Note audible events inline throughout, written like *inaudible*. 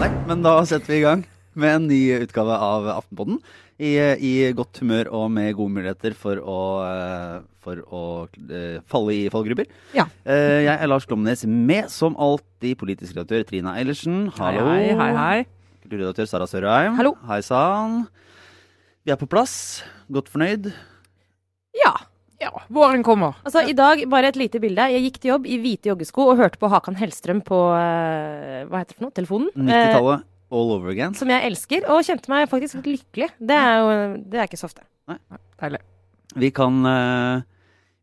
Nei, men da setter vi i gang med en ny utgave av Aftenpodden. I, I godt humør og med gode muligheter for å, eh, for å eh, falle i fallgrupper. Ja. Eh, Jeg er Lars Glomnes, med som alltid politisk redaktør Trina Eilertsen. Hallo. Hei, hei, hei. Kulturredaktør Sara Sørheim. Hallo. Hei sann. Vi er på plass. Godt fornøyd. Ja. Ja, våren kommer. Altså, I dag, bare et lite bilde. Jeg gikk til jobb i hvite joggesko og hørte på Hakan Hellstrøm på eh, hva heter det for noe? telefonen. Eh, 90-tallet all over again. som jeg elsker, og kjente meg faktisk lykkelig. Det er jo det er ikke så ofte. Nei. Deilig. Vi kan eh,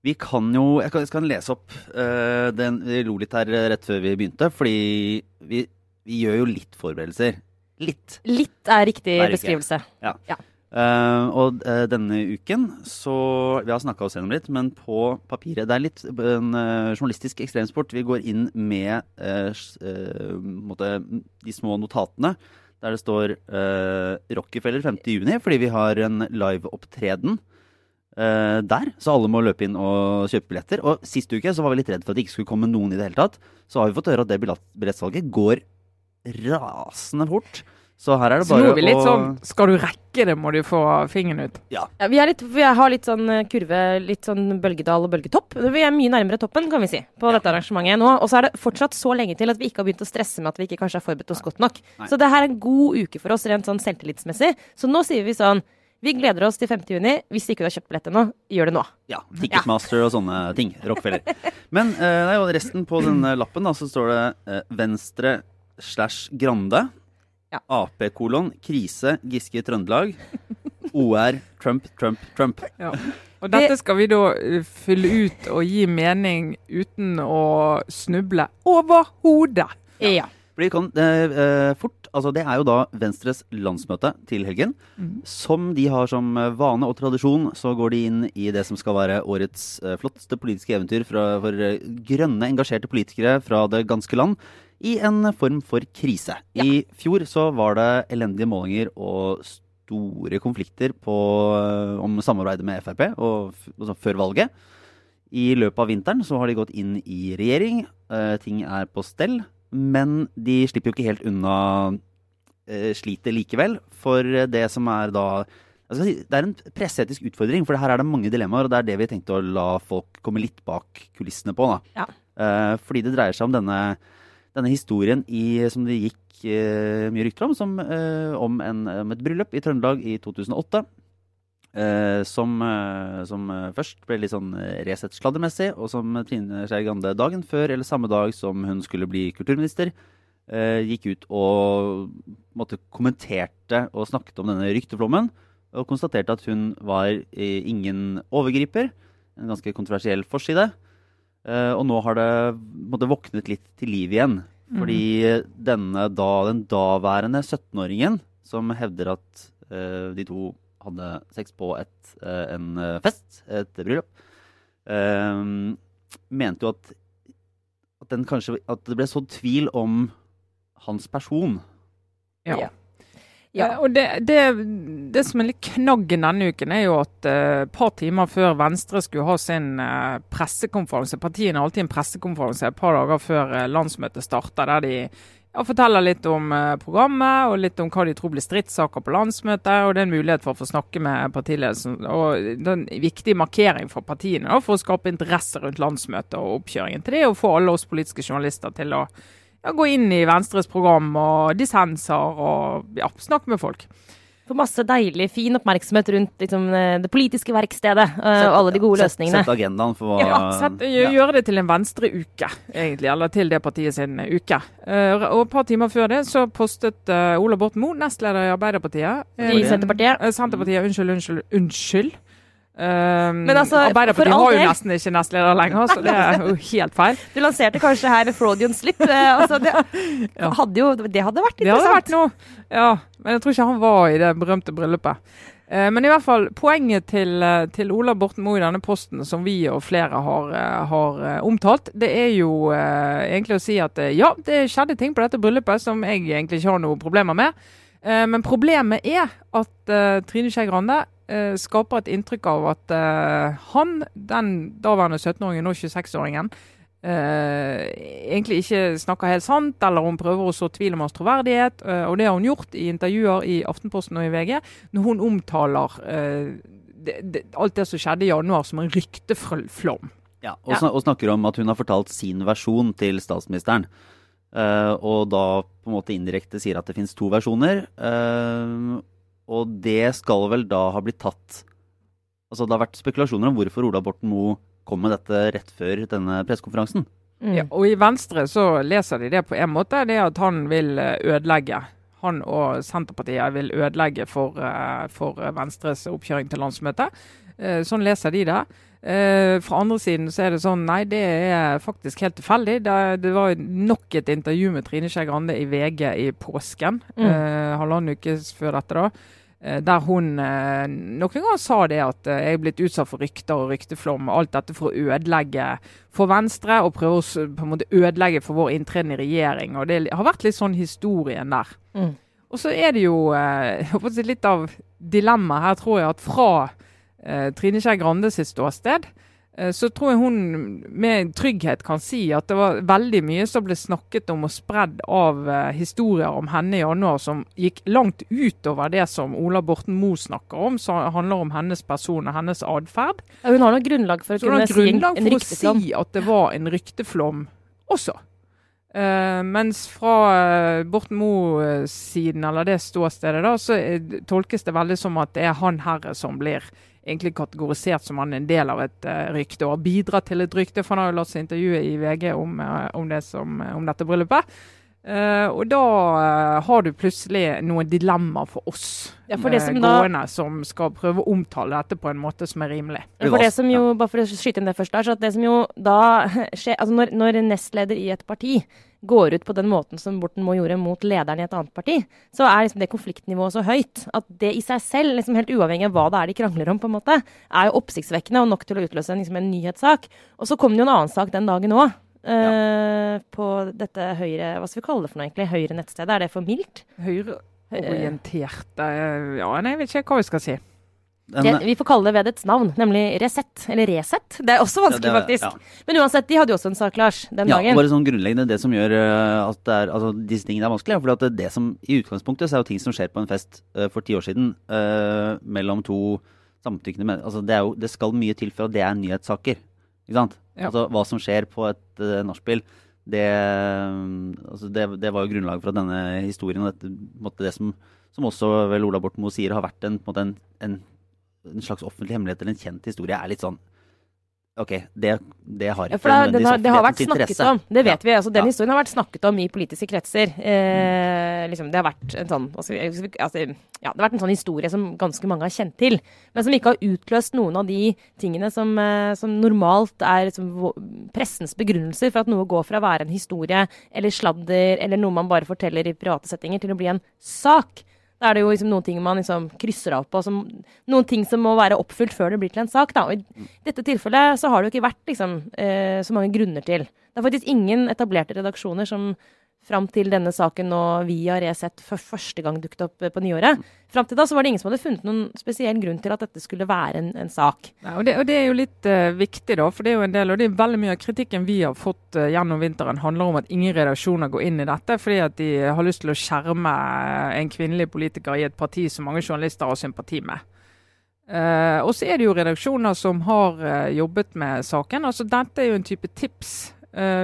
Vi kan jo Jeg kan, jeg kan lese opp uh, den, Vi lo litt her rett før vi begynte, fordi vi, vi gjør jo litt forberedelser. Litt. Litt er riktig beskrivelse. Ja. riktig. Eh, og uh, denne uken så Vi har snakka oss gjennom litt, men på papiret Det er litt en uh, journalistisk ekstremsport. Vi går inn med måte, de små notatene der det står Rockefeller 50.6, fordi vi har en liveopptreden uh, der. Så alle må løpe inn og kjøpe billetter. Og sist uke så var vi litt redd for at det ikke skulle komme noen i det hele tatt. Så har vi fått høre at det billettsalget går rasende fort. Så her er det bare vi litt å sånn Skal du rekke det, må du få fingeren ut. Ja, vi, er litt, vi har litt sånn eh, kurve, litt sånn bølgedal og bølgetopp. Vi er mye nærmere toppen, kan vi si, på dette arrangementet nå. Og så er det fortsatt så lenge til at vi ikke har begynt å stresse med at vi ikke kanskje har forberedt oss godt nok. Nei. Så det her er en god uke for oss rent sånn selvtillitsmessig. Så nå sier vi sånn Vi gleder oss til 5. juni. Hvis ikke du har kjøpt billett ennå, gjør det nå. Ja, Ticketmaster og sånne ting. Rockefeller. Men eh, nei, resten på denne lappen da, så står det eh, Venstre slash Grande. Ja. Ap kolon krise Giske Trøndelag. OR Trump, Trump, Trump. Og dette skal vi da eh, fylle ut og gi mening uten å snuble overhodet. Ja. Fordi kan, eh, eh, fort, altså Det er jo da Venstres landsmøte til helgen. Mm. Som de har som vane og tradisjon, så går de inn i det som skal være årets eh, flotteste politiske eventyr fra, for grønne, engasjerte politikere fra det ganske land. I en form for krise. I fjor så var det elendige målinger og store konflikter på, eh, om samarbeidet med Frp og, f- altså før valget. I løpet av vinteren så har de gått inn i regjering. eh, ting er på stell. Men de slipper jo ikke helt unna eh, slitet likevel. For det som er da jeg skal si, Det er en presseetisk utfordring, for her er det mange dilemmaer. Og det er det vi tenkte å la folk komme litt bak kulissene på. da. Ja. Eh, fordi det dreier seg om denne, denne historien i, som det gikk eh, mye rykter om, som, eh, om, en, om et bryllup i Trøndelag i 2008. eh, som, eh, som eh, først ble litt sånn eh, Resett sladdermessig, og som Trine Skei Grande dagen før, eller samme dag som hun skulle bli kulturminister, gikk ut og måtte, kommenterte og snakket om denne rykteflommen. Og konstaterte at hun var ingen overgriper. En ganske kontroversiell forside. Eh, og nå har det måtte, våknet litt til liv igjen. Fordi denne da, den daværende 17-åringen som hevder at uh, de to hadde sex på et, uh, en fest, et bryllup, uh, mente jo at, at, den kanskje, at det ble sådd tvil om hans person. Ja. Ja. Eh, Og det, det, det som er litt knaggen denne uken, er jo at et et par timer før Venstre skulle ha sin uh, pressekonferanse Partiene har alltid en pressekonferanse et par dager før uh, landsmøtet starter, der de ja, forteller litt om eh, programmet og litt om hva de tror blir stridssaker på landsmøtet. Og det er en mulighet for å få snakke med partiledelsen. Og det er en viktig markering for partiene da, for å skape interesse rundt landsmøtet og oppkjøringen til det, og få alle oss politiske journalister til å ja, gå inn i Venstres program og dissenser og ja, snakke med folk. Få masse deilig, fin oppmerksomhet rundt liksom, eh, det politiske verkstedet sett, og alle de gode ja, løsningene. Sette agendaen for hva Ja, sett, gjø- Gjøre det til en Venstre-uke, egentlig. Eller til det partiet sin uke. Eh, og et par timer før det så postet eh, Ola Borten Moe, nestleder i Arbeiderpartiet eh, I Senterpartiet. eh, Senterpartiet, unnskyld, unnskyld, unnskyld. Eh, Men altså, Arbeiderpartiet har jo nesten ikke nestleder lenger, så det er jo helt feil. *laughs* Du lanserte kanskje her Freudian slip. Eh, altså, det, *laughs* Ja. hadde jo, det hadde vært Det hadde vært interessant. noe. Ja, men jeg tror ikke han var i det berømte bryllupet. Eh, men i hvert fall, poenget til, eh, til Ola Borten Moe i denne posten, som vi og flere har, har omtalt, det er jo eh, egentlig å si at ja, det skjedde ting på dette bryllupet som jeg egentlig ikke har noen problemer med. Eh, men problemet er at Trine Skei Grande skaper et inntrykk av at eh, han, den daværende 17-åringen, nå 26-åringen, Uh, egentlig ikke snakker helt sant, eller hun prøver å så tvil om hans troverdighet. Uh, og det har hun gjort i intervjuer i Aftenposten og i VG, når hun omtaler uh, det, det, alt det som skjedde i januar som en rykteflom. Ja, og, sn og, snakker om at hun har fortalt sin versjon til statsministeren. Og da på en måte indirekte sier at det finnes to versjoner. Uh, og det skal vel da ha blitt tatt Altså det har vært spekulasjoner om hvorfor Ola Borten Moe kom med dette rett før denne pressekonferansen. Mm. Ja, og i Venstre så leser de det på en måte, det at han vil eh, ødelegge. Han og Senterpartiet vil ødelegge for, for Venstres oppkjøring til landsmøtet. Sånn leser de det. Fra andre siden så er det sånn Nei, det er faktisk helt tilfeldig. Det, det var nok et intervju med Trine Skei Grande i VG i påsken. Mm. Halvannen uke før dette, da. Uh, der hun noen ganger sa det at jeg er blitt utsatt for rykter og rykteflom. Alt dette for å ødelegge for Venstre og prøve å på en måte ødelegge for vår inntreden i regjering. og Det har vært litt sånn historien der. Mm. Og så er det jo litt av dilemmaet her, tror jeg, at fra eh, Trine Skei Grande sitt ståsted, eh, så tror jeg hun med trygghet kan si at det var veldig mye som ble snakket om og spredd av eh, historier om henne i januar som gikk langt utover det som Ola Borten Moe snakker om, som handler om hennes person og hennes atferd. Ja, hun har noe grunnlag for å kunne si en, en rykteflom. si at det var en rykteflom også. Uh, mens fra Borten Moe-siden, eller det ståstedet, da, så tolkes det veldig som at det er han herre som blir egentlig kategorisert som han en del av et uh, rykte, og har bidratt til et rykte. For han har jo latt seg intervjue i VG om, uh, om, det som, om dette bryllupet. Uh, og da har du plutselig noen dilemmaer for oss ja, for som gående da, som skal prøve å omtale dette på en måte som er rimelig. For det som jo, bare for å skyte inn det først der, så at det som jo da *laughs* skjer, altså når, når nestleder i et parti går ut på den måten som Borten Moe gjorde mot lederen i et annet parti, så er liksom det konfliktnivået så høyt at det i seg selv, liksom helt uavhengig av hva det er de krangler om, på en måte, er jo oppsiktsvekkende og nok til å utløse en, liksom en nyhetssak. Og så kom det jo en annen sak den dagen òg. Ja. Uh, på dette høyre Hva skal vi kalle det for noe, egentlig? Høyre nettstedet? Er det for mildt? Høyreorienterte Ja, nei, jeg vet ikke hva vi skal si. Den, vi får kalle det ved dets navn, nemlig Resett. Eller Resett. Det er også vanskelig, ja, det, faktisk. Ja. Men uansett, de hadde jo også en sak, Lars, den ja, dagen. Bare sånn grunnleggende det som gjør at at er, altså, disse tingene er vanskelige, For det, det som i utgangspunktet så er jo ting som skjer på en fest uh, for ti år siden uh, mellom to samtykkende mennesker. Altså, det, det, skal mye til for at det er nyhetssaker. Ikke sant? Ja. Altså, hva som skjer på et uh, nachspiel. Det, altså, det, det, var jo grunnlaget for at denne historien og dette, måtte, det som, som også vel Ola Borten Moe sier, har vært en, en, en en slags offentlig hemmelighet eller en kjent historie er litt sånn OK, det, det har ikke ja, det, det, har vært snakket om. Det vet ja. vi. altså Den ja. historien har vært snakket om i politiske kretser. Eh, liksom, det har vært en sånn altså, ja, det har vært en sånn historie som ganske mange har kjent til. Men som ikke har utløst noen av de tingene som, eh, som normalt er liksom, pressens begrunnelser for at noe går fra å være en historie eller sladder eller noe man bare forteller i private settinger, til å bli en sak. Da er det jo liksom noen ting man liksom krysser av på. Som, noen ting som må være oppfylt før det blir til en sak. Da. Og I dette tilfellet så har det jo ikke vært liksom, eh, så mange grunner til. Det er faktisk ingen etablerte redaksjoner som fram til denne saken nå via Resett for første gang dukket opp eh, på nyåret. Fram til da så var det ingen som hadde funnet noen spesiell grunn til at dette skulle være en, en sak. Ja, og, det, og, det, er jo litt uh, viktig, da. For det er jo en del, og det er veldig mye av kritikken vi har fått uh, gjennom vinteren, handler om at ingen redaksjoner går inn i dette fordi at de har lyst til å skjerme en kvinnelig politiker i et parti som mange journalister har sympati med. Uh, og så er det jo redaksjoner som har jobbet med saken. altså Dette er jo en type tips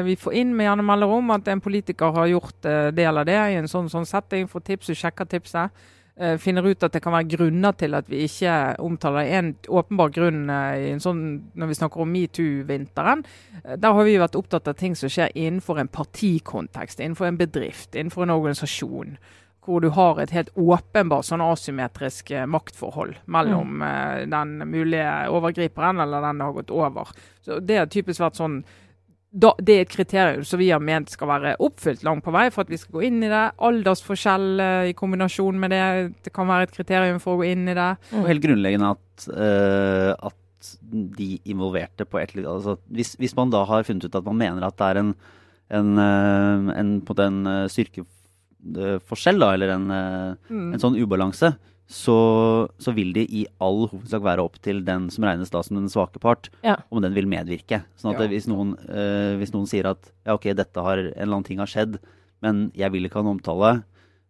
vi får inn med gjerne mellomrom at en politiker har gjort uh, del av det i en sånn, sånn setting. Får tips og sjekker tipset. Uh, finner ut at det kan være grunner til at vi ikke omtaler en åpenbar grunn i en sånn, når vi snakker om metoo-vinteren. der har vi vært opptatt av ting som skjer innenfor en partikontekst, innenfor en bedrift, innenfor en organisasjon. Hvor du har et helt åpenbart sånn asymmetrisk maktforhold mellom mm. den mulige overgriperen eller den det har gått over. Så Det har typisk vært sånn da, det er et kriterium som vi har ment skal være oppfylt langt på vei for at vi skal gå inn i det. Aldersforskjell uh, i kombinasjon med det, det kan være et kriterium for å gå inn i det. Og helt grunnleggende at, uh, at de involverte på et altså, hvis, hvis, man da har funnet ut at man mener at det er en, en, uh, en, en styrkeforskjell, da, eller en, mm. en sånn ubalanse, så, så, vil det i all hovedsak være opp til den som regnes da som den svake part, ja. om den vil medvirke. Sånn at ja. hvis, noen, uh, hvis, noen, sier at ja, ok, dette har, en eller annen ting har skjedd, men jeg vil ikke ha en omtale,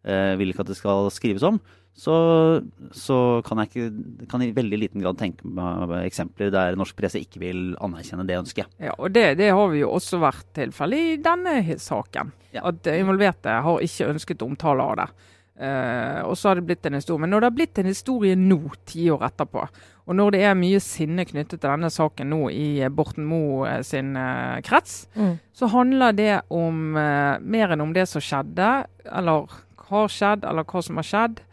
uh, vil ikke at det skal skrives om, så, så kan jeg ikke, kan i veldig liten grad tenke meg eksempler der norsk presse ikke vil anerkjenne det ønsket. Ja, og Det, det har vi jo også vært tilfellet i denne saken. Ja. At involverte har ikke ønsket omtale av det. Uh, og så har det blitt en historie. Men når det har blitt en historie nå, ti år etterpå, og når det er mye sinne knyttet til denne saken nå i Borten Moe eh, sin uh, krets, mm. så handler det om uh, mer enn om det som skjedde, eller har skjedd, eller hva som har skjedd.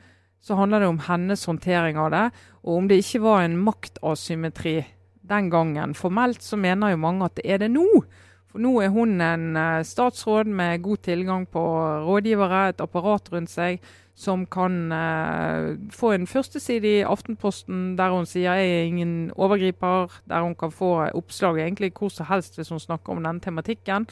Så handler det om hennes håndtering av det, og om det ikke var en maktasymmetri den gangen formelt, så mener jo mange at det er det nå. For nå er hun en uh, statsråd med god tilgang på rådgivere, et apparat rundt seg, som kan eh, få en førsteside i Aftenposten der hun sier 'jeg er ingen overgriper', der hun kan få oppslag egentlig hvor som helst hvis hun snakker om denne tematikken.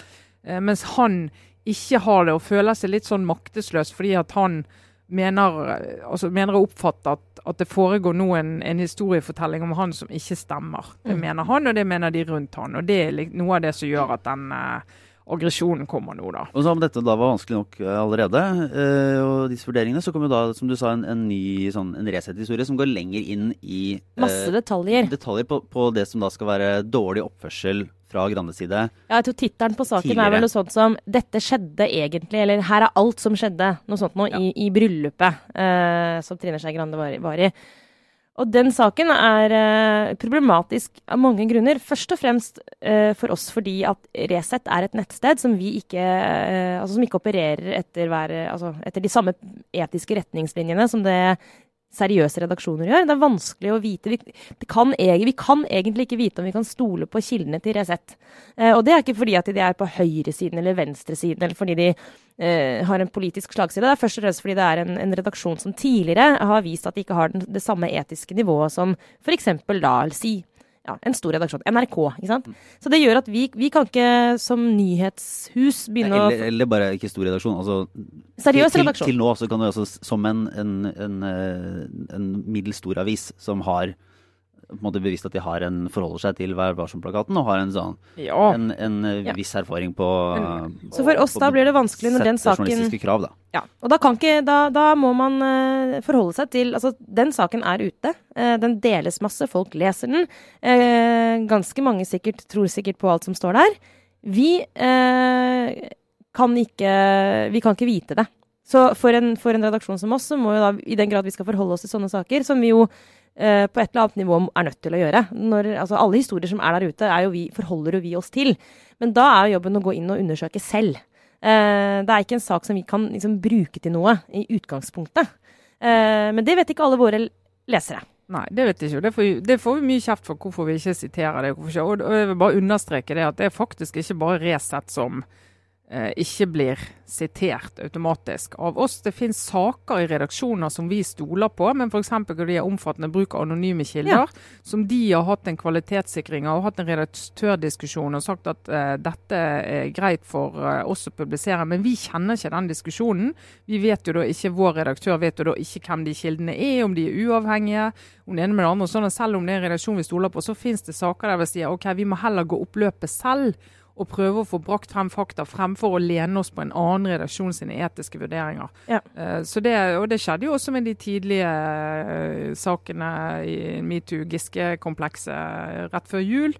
Eh, mens han ikke har det og føler seg litt sånn maktesløs fordi at han mener, altså mener og oppfatter at, at, det foregår nå en, en, historiefortelling om han som ikke stemmer. Det mm. mener han, og det mener de rundt han. Og det er noe av det som gjør at den eh, aggresjonen kommer nå, da. Og så Om dette da var vanskelig nok uh, allerede, eh, og disse vurderingene, så kommer da, som du sa, en, en ny sånn, en Resett-historie som går lenger inn i Masse detaljer. Detaljer på, på, det som da skal være dårlig oppførsel fra Grandes side. Ja, jeg tror Tittelen på saken tidligere. er vel noe sånt som 'Dette skjedde egentlig', eller 'Her er alt som skjedde'. Noe sånt noe ja. i, i, bryllupet eh, som Trine Skei Grande var, var, i. Og den saken er eh, problematisk av mange grunner. Først og fremst eh, for oss fordi at Resett er et nettsted som vi ikke, altså som ikke opererer etter, hver, altså etter de samme etiske retningslinjene som det seriøse redaksjoner gjør. Det er vanskelig å vite. Vi kan, vi kan, egentlig ikke vite om vi kan stole på kildene til Resett. Eh, og det er ikke fordi at de er på høyresiden eller venstresiden, eller fordi de eh, har en politisk slagside. Det er først og fremst fordi det er en, en redaksjon som tidligere har vist at de ikke har den, det samme etiske nivået som f.eks. da, si ja, en stor redaksjon. NRK. ikke sant? Så det gjør at vi, vi kan ikke som nyhetshus begynne å eller, eller bare ikke stor redaksjon. altså Seriøs redaksjon. Til, til nå så kan du altså som en, en, en, eh, en middels stor avis som har på en måte bevisst at de har en, forholder seg til Vær varsom-plakaten og har en sånn ja. en, en ja. viss erfaring på Så for oss da blir det vanskelig når den saken krav, da. Ja. Og da, kan ikke, da, da må man uh, forholde seg til Altså, den saken er ute. Uh, den deles masse. Folk leser den. Uh, ganske mange sikkert tror sikkert på alt som står der. Vi kan ikke Vi kan ikke vite det. Så for en, for en redaksjon som oss, så må jo da, i den grad vi skal forholde oss til sånne saker, som vi jo Eh, på et eller annet nivå er nødt til å gjøre. Når, altså, alle historier som er der ute, er jo vi, forholder jo vi oss til. Men da er jo jobben å gå inn og undersøke selv. Eh, det er ikke en sak som vi kan liksom, bruke til noe i utgangspunktet. Eh, men det vet ikke alle våre lesere. Nei, det vet jeg ikke. Det får, det får vi mye kjeft for hvorfor vi ikke siterer det. Og jeg vil bare understreke det at det er faktisk ikke bare Resett som ikke blir sitert automatisk av oss. Det finnes saker i redaksjoner som vi stoler på, men f.eks. når de har omfattende bruk av anonyme kilder, ja. som de har hatt en kvalitetssikring av og hatt en redaktørdiskusjon og sagt at uh, dette er greit for uh, oss å publisere. Men vi kjenner ikke den diskusjonen. Vi vet jo da ikke, Vår redaktør vet jo da ikke hvem de kildene er, om de er uavhengige, om det ene med det andre. Sånn at selv om det er en redaksjon vi stoler på, så finnes det saker der vi sier ok, vi må heller gå opp løpet selv og prøve å få brakt frem fakta fremfor å lene oss på en annen redaksjon sine etiske vurderinger. Ja. Uh, så det, og det skjedde jo også med de tidlige uh, sakene i metoo-Giske-komplekset rett før jul.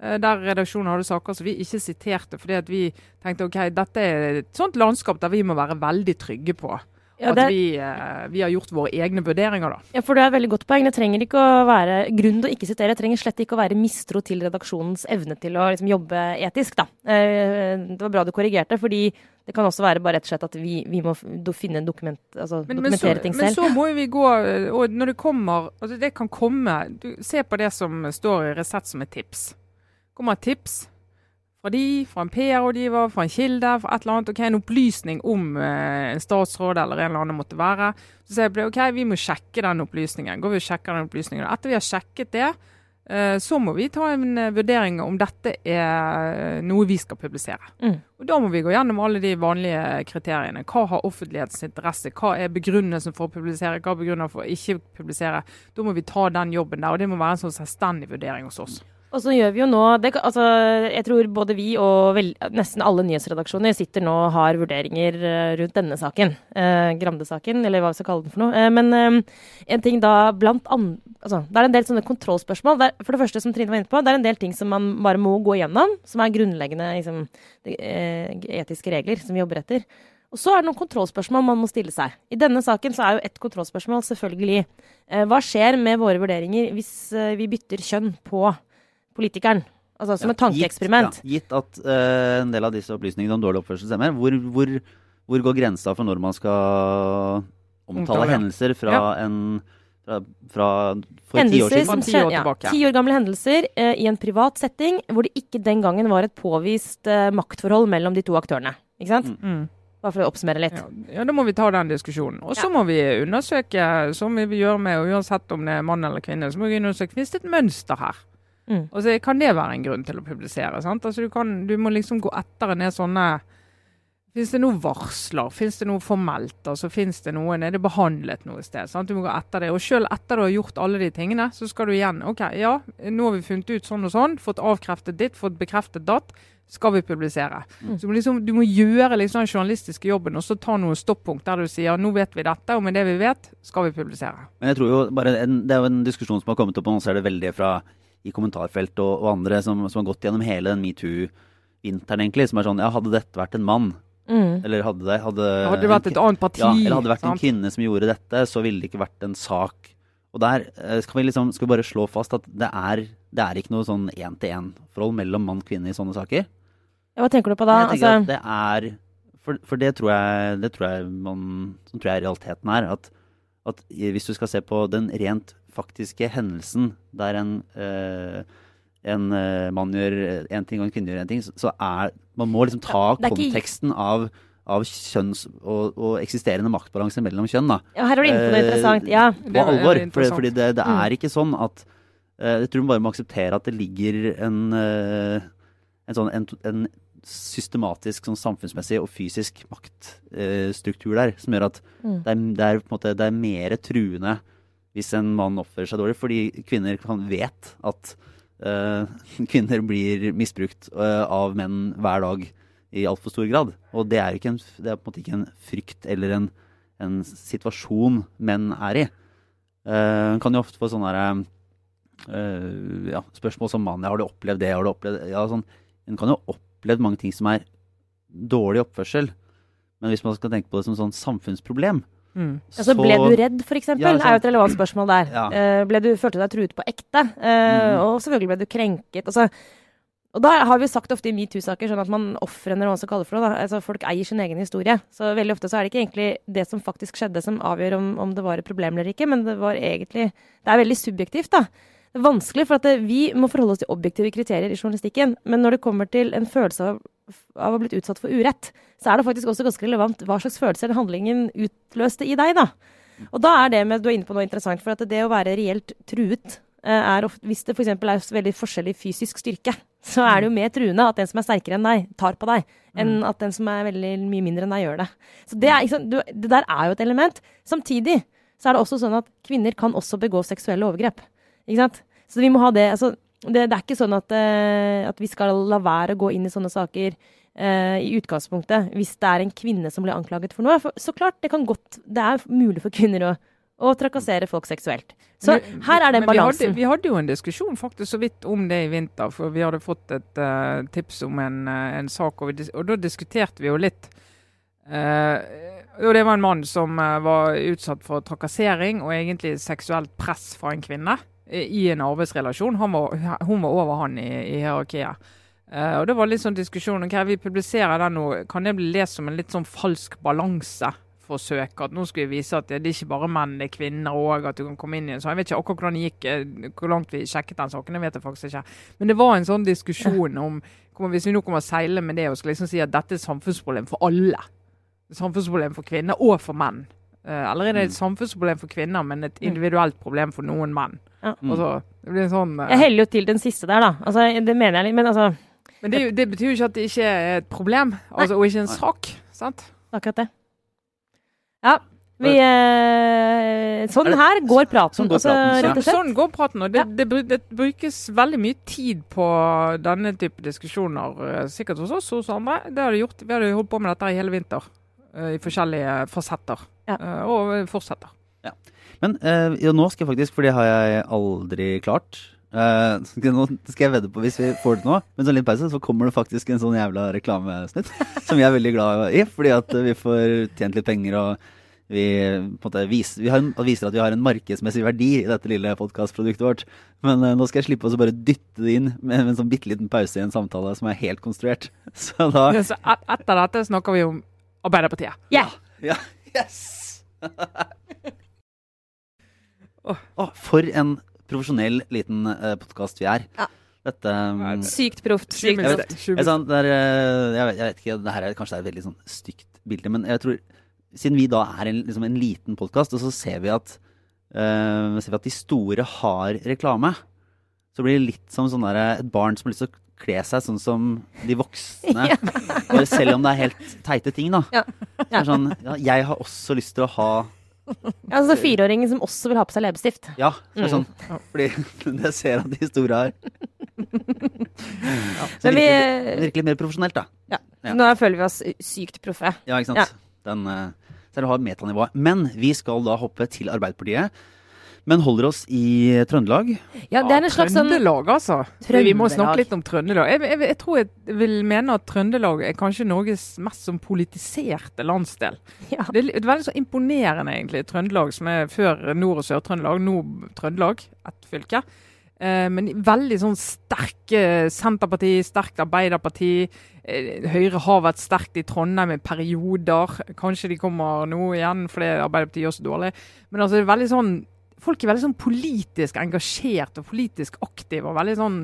Uh, der redaksjonen hadde saker som vi ikke siterte fordi vi tenkte ok, dette er et sånt landskap der vi må være veldig trygge på. Ja, det... At vi, eh, vi, har gjort våre egne vurderinger, da. Ja, for det er et veldig godt poeng. Det trenger ikke å være Grunnen til å ikke sitere trenger slett ikke å være mistro til redaksjonens evne til å liksom, jobbe etisk, da. Eh, det var bra du korrigerte, fordi det kan også være bare rett og slett at vi, vi må finne en dokument, altså, men, dokumentere men så, ting selv. Men så må vi gå Og når det kommer altså Det kan komme du, Se på det som står i Resett som et tips. kommer et tips fra de, fra en PR-rådgiver, fra en kilde, fra et eller annet. ok, En opplysning om eh, en statsråd eller en eller annen måtte være. Så sier jeg ok, vi må sjekke den opplysningen. Går vi og sjekker den opplysningen. Etter vi har sjekket det, Eh, så må vi ta en eh, vurdering om dette er noe vi skal publisere. Mm. Og Da må vi gå gjennom alle de vanlige kriteriene. Hva har offentlighetens interesse? Hva er begrunnelsen for å publisere? Hva er begrunnelsen for å ikke publisere? Da må vi ta den jobben der, og det må være en sånn selvstendig vurdering hos oss. Og så gjør vi jo nå det, altså, Jeg tror både vi og vel, nesten alle nyhetsredaksjoner sitter nå og har vurderinger uh, rundt denne saken. Eh, Grande-saken, eller hva vi skal kalle den for noe. Eh, men en ting da blant an, altså, Det er en del sånne kontrollspørsmål. Der, for det første, som Trine var inne på, det er en del ting som man bare må gå gjennom. Som er grunnleggende liksom, de, etiske regler som vi jobber etter. Og så er det noen kontrollspørsmål man må stille seg. I denne saken så er jo et kontrollspørsmål selvfølgelig hva skjer med våre vurderinger hvis vi bytter kjønn på politikeren. Altså som Ja, et tankeeksperiment. Gitt, ja, gitt at uh, en del av disse opplysningene om dårlig oppførsel stemmer, hvor, hvor, hvor går grensa for når man skal omtale Omtale. hendelser fra Ja. en fra, fra for ti år siden? Ti år ja, tilbake. ti år gamle hendelser uh, i en privat setting hvor det ikke den gangen var et påvist uh, maktforhold mellom de to aktørene. Ikke sant? Mm. Bare for å oppsummere litt. Ja, ja, da må vi ta den diskusjonen. Og så må vi undersøke, som vi gjør med uansett om det er mann eller kvinne, så må vi undersøke finnes det et mønster her. Mm. Og så Kan det være en grunn til å publisere? sant? Altså Du, kan, du må liksom gå etter en del sånne Fins det noen varsler? Fins det noe formelt? Altså Fins det noen Er det behandlet noe sted? sant? Du må gå etter det. Og selv etter du har gjort alle de tingene, så skal du igjen OK, ja, nå har vi funnet ut sånn og sånn, fått avkreftet ditt, fått bekreftet datt. Skal vi publisere? Mm. Så du må, liksom, du må gjøre liksom den journalistiske jobben og så ta noen stoppunkt der du sier nå vet vi dette, og med det vi vet, skal vi publisere. Men jeg tror jo bare en, Det er jo en diskusjon som har kommet opp, og nå ser det veldig fra i kommentarfelt og, og andre som, som har gått gjennom hele den metoo-vinteren, egentlig. Som er sånn Ja, hadde dette vært en mann, Mm. eller hadde det hadde, Hadde det vært et annet parti ja, eller hadde det vært en kvinne som gjorde dette, så ville det ikke vært en sak. Og der eh, skal vi liksom skal vi bare slå fast at det er, det er ikke noe sånn én-til-én-forhold mellom mann og kvinne i sånne saker. Ja, hva tenker du på da? Jeg tenker Altså, at det er For, for det tror jeg det tror jeg man tror jeg realiteten er. At, at hvis du skal se på den rent faktiske hendelsen der en eh, en eh, mann gjør én ting og en kvinne gjør én ting, så, så er Man må liksom ta ja, ikke- konteksten av, av kjønns- og, og eksisterende maktbalanse mellom kjønn. da ja, her er du inne på noe Eh, interessant. Ja. På alvor. veldig Fordi, fordi det, det er ikke sånn at eh, Jeg tror man bare må akseptere at det ligger en, eh, en sånn en, en systematisk sånn samfunnsmessig og fysisk maktstruktur der, som gjør at Mm. det, er, det, er, på en måte, det er mer truende hvis en mann oppfører seg dårlig, fordi kvinner kan vet at uh, *laughs* kvinner blir misbrukt uh, av menn hver dag i altfor stor grad. Og det er, en, det er på en måte ikke en frykt eller en, en situasjon menn er i. Uh, kan jo ofte få sånne her, ja, spørsmål som mann. Ja, har du opplevd det? Har du opplevd ja, sånn. En kan jo oppleve mange ting som er dårlig oppførsel. Men hvis man skal tenke på det som sånn samfunnsproblem, Mm. Altså, ble du redd, f.eks.? Ja, er jo et relevant spørsmål der. Ja. Uh, du, følte du deg truet på ekte? Uh, mm. Og selvfølgelig ble du krenket. Altså, og da har vi sagt ofte i metoo-saker sånn at man ofrene, eller hva man kaller for det da. Altså, folk eier sin egen historie. Så veldig ofte så er det ikke egentlig det som faktisk skjedde som avgjør om, om det var et problem eller ikke, men det var egentlig Det er veldig subjektivt, da. Det er vanskelig, for at det, vi må forholde oss til objektive kriterier i journalistikken. Men når det kommer til en følelse av, av å ha blitt utsatt for urett, så er det faktisk også ganske relevant hva slags følelser den handlingen utløste i deg, da. Og da er det med, du er inne på noe interessant, for at det å være reelt truet eh, er ofte, Hvis det f.eks. er veldig forskjellig fysisk styrke, så er det jo mer truende at den som er sterkere enn deg, tar på deg, enn at den som er veldig mye mindre enn deg, gjør det. Så det, er, du, det der er jo et element. Samtidig så er det også sånn at kvinner kan også begå seksuelle overgrep. Ikke sant? Så vi må ha det altså, det, det er ikke sånn at, eh, at vi skal la være å gå inn i sånne saker uh, i utgangspunktet hvis det er en kvinne som blir anklaget for noe. For, så klart, det kan godt Det er mulig for kvinner å, å trakassere folk seksuelt. Så Men- her er den balansen. vi hadde-. Vi hadde, jo en diskusjon faktisk så vidt om det i vinter, for vi hadde fått et uh, tips om en, en sak, og, vi, og da diskuterte vi jo litt. Uh, og det var en mann som var utsatt for trakassering og egentlig seksuelt press fra en kvinne i, i en arbeidsrelasjon. Var, hun var over han i, i hierarkiet. Uh, og det var litt sånn diskusjon ok, vi publiserer den nå. Kan det bli lest som en litt sånn falsk balanseforsøk? At nå skal vi vise at det, er ikke bare menn, det er kvinner òg. At du kan komme inn i en sånn. Jeg vet ikke akkurat hvordan det gikk, eh, hvor langt vi sjekket den saken. det vet jeg faktisk ikke. Men det var en sånn diskusjon om Hvis vi nå kommer seile med det og skal liksom si at dette er samfunnsproblem for alle. Samfunnsproblem for kvinner og for menn. Eh, eller er det et Mm. samfunnsproblem for kvinner, men et individuelt problem for noen menn? Ja. Mm. Altså, det blir sånn uh... Jeg heller jo til den siste der, da. Altså, det mener jeg litt, men altså Men det, det betyr jo ikke at det ikke er et problem, altså, og ikke en sak. sant? akkurat det. Ja. Vi eh, Sånn Er her går praten, sånn går altså, praten, altså, rett og slett. Sånn går praten. og det, det, det brukes veldig mye tid på denne type diskusjoner. eh, Sikkert hos oss hos andre. Det har det gjort. Vi har holdt på med dette i hele vinter. I forskjellige fasetter. Ja. Eh, Og fortsetter. Men eh, ja, nå skal jeg faktisk, for det har jeg aldri klart eh, skal, Nå skal jeg vedde på, hvis vi får det nå, men sånn litt pause, så kommer det faktisk en sånn jævla reklamesnutt. *laughs* som vi er veldig glad i, fordi at vi får tjent litt penger og vi, på en måte, viser, vi har viser at vi har en markedsmessig verdi i dette lille podkastproduktet vårt. Men eh, nå skal jeg slippe å bare dytte det inn med, med en sånn bitte liten pause i en samtale som er helt konstruert. *laughs* Så da Så et, etter dette snakker vi om Arbeiderpartiet. Ja. Ja, yes! Åh, for en profesjonell liten uh, podkast vi er. Ja. Dette um, Sykt proft. Sykt. Jeg, det er, eh, jeg, vet, jeg vet ikke, det her er kanskje det er et veldig sånn stygt bilde, men jeg tror Siden vi da er en, liksom en liten podkast, og så ser vi at uh, ser vi at de store har reklame, så blir det litt som sånn der, et barn som har lyst til å kle seg sånn som de voksne. *laughs* Bare selv om det er helt teite ting, da. Ja. Sånn, ja, jeg har også lyst til å ha Ja, altså fireåringen som også vil ha på seg leppestift. Ja, det Mm. sånn. Fordi *laughs* det ser at de store har. Så det vi- virker, virker litt mer profesjonelt, da. Ja. Ja. Nå føler vi oss sykt proffe. Ja, ikke sant? Ja. Den, så er det har metanivået. Men vi skal da hoppe til Arbeiderpartiet. Men holder oss i Trøndelag. Ja, det er en slags sånn Trøndelag, altså. Vi må snakke litt om Trøndelag. Jeg, jeg, jeg tror jeg vil mene at Trøndelag er kanskje Norges mest sånn politiserte landsdel. *laughs* ja. Det er, er veldig så imponerende, egentlig. Trøndelag, som er før Nord- og Sør-Trøndelag. Nå Trøndelag, ett fylke. Eh, men veldig sånn sterke Senterparti, sterkt Arbeiderparti. Eh, Høyre har vært sterkt i Trondheim i perioder. Kanskje de kommer nå igjen, fordi Arbeiderpartiet gjør så dårlig. Men altså, det er veldig sånn Folk er veldig sånn politisk engasjert og politisk aktive. og veldig sånn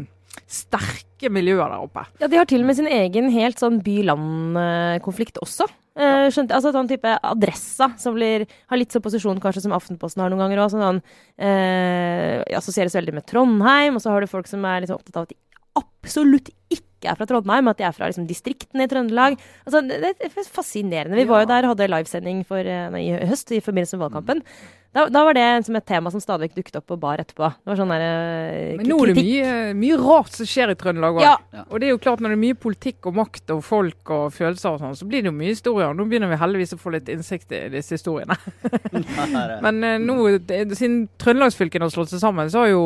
sterke miljøer der oppe. Ja, de har til og med sin egen helt sånn by-land-konflikt også. Eh, skjønte, altså sånn type Adressa, som blir, har litt sånn posisjon kanskje som Aftenposten har noen ganger òg. Sånn, eh, assosieres veldig med Trondheim, og så har du folk som er liksom opptatt av at de absolutt ikke er fra Trondheim, at de er fra liksom, distriktene i Trøndelag. Altså, det, er fascinerende. Vi var jo der og hadde livesending for, eh, nei, i høst i forbindelse med valgkampen. Da, da var det som et tema som stadig dukket opp på bar etterpå. Det var sånn der, uh, Men nå er det mye, mye rart som skjer i Trøndelag òg. Ja. Og det er jo klart når det er mye politikk og makt og folk og følelser og sånn, så blir det jo mye historier. Nå begynner vi heldigvis å få litt innsikt i disse historiene. *laughs* Men uh, nå, det, siden trøndelagsfylkene har slått seg sammen, så har jo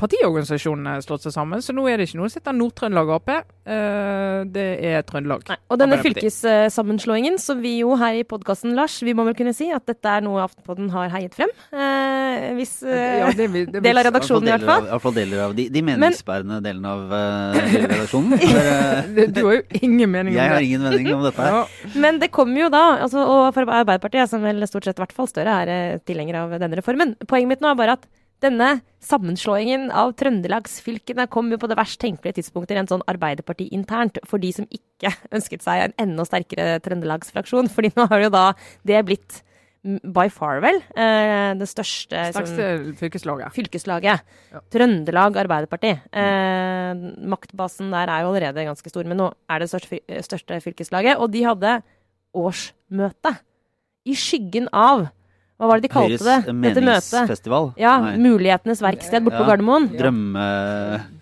partiorganisasjonene slått seg sammen. Så nå er det ikke noe som heter Nord-Trøndelag Ap. Uh, det er Trøndelag. Nei. Og denne fylkessammenslåingen, som vi jo her i podkasten, Lars, vi må vel kunne si at dette er noe Aftenpodden har heiet frem. Eh, hvis eh, Ja, det, det, del av redaksjonen, i hvert fall. I hvert fall deler av de, de meningsbærende delene av uh, redaksjonen. *laughs* For, eh, *laughs* Du har jo ingen mening om jeg har ingen mening om dette her. *laughs* Ja. Men det kommer jo da, altså, og for Arbeiderpartiet, som vel stort sett i hvert fall Støre er eh, tilhenger av denne reformen. Poenget mitt nå er bare at denne sammenslåingen av trøndelagsfylkene kom jo på det verst tenkelige tidspunktet rent sånn Arbeiderparti internt, for de som ikke ønsket seg en enda sterkere trøndelagsfraksjon. fordi nå har jo da det blitt by far vel eh, det største som- Sterkeste fylkeslaget. fylkeslaget. Ja. Trøndelag Arbeiderparti. Eh, maktbasen der er jo allerede ganske stor, men nå er det største, største fylkeslaget. Og de hadde årsmøte i skyggen av Hva var det de kalte Høyres det? Dette møtet? Ja, Nei. Mulighetenes verksted borte på Gardermoen. Drømme...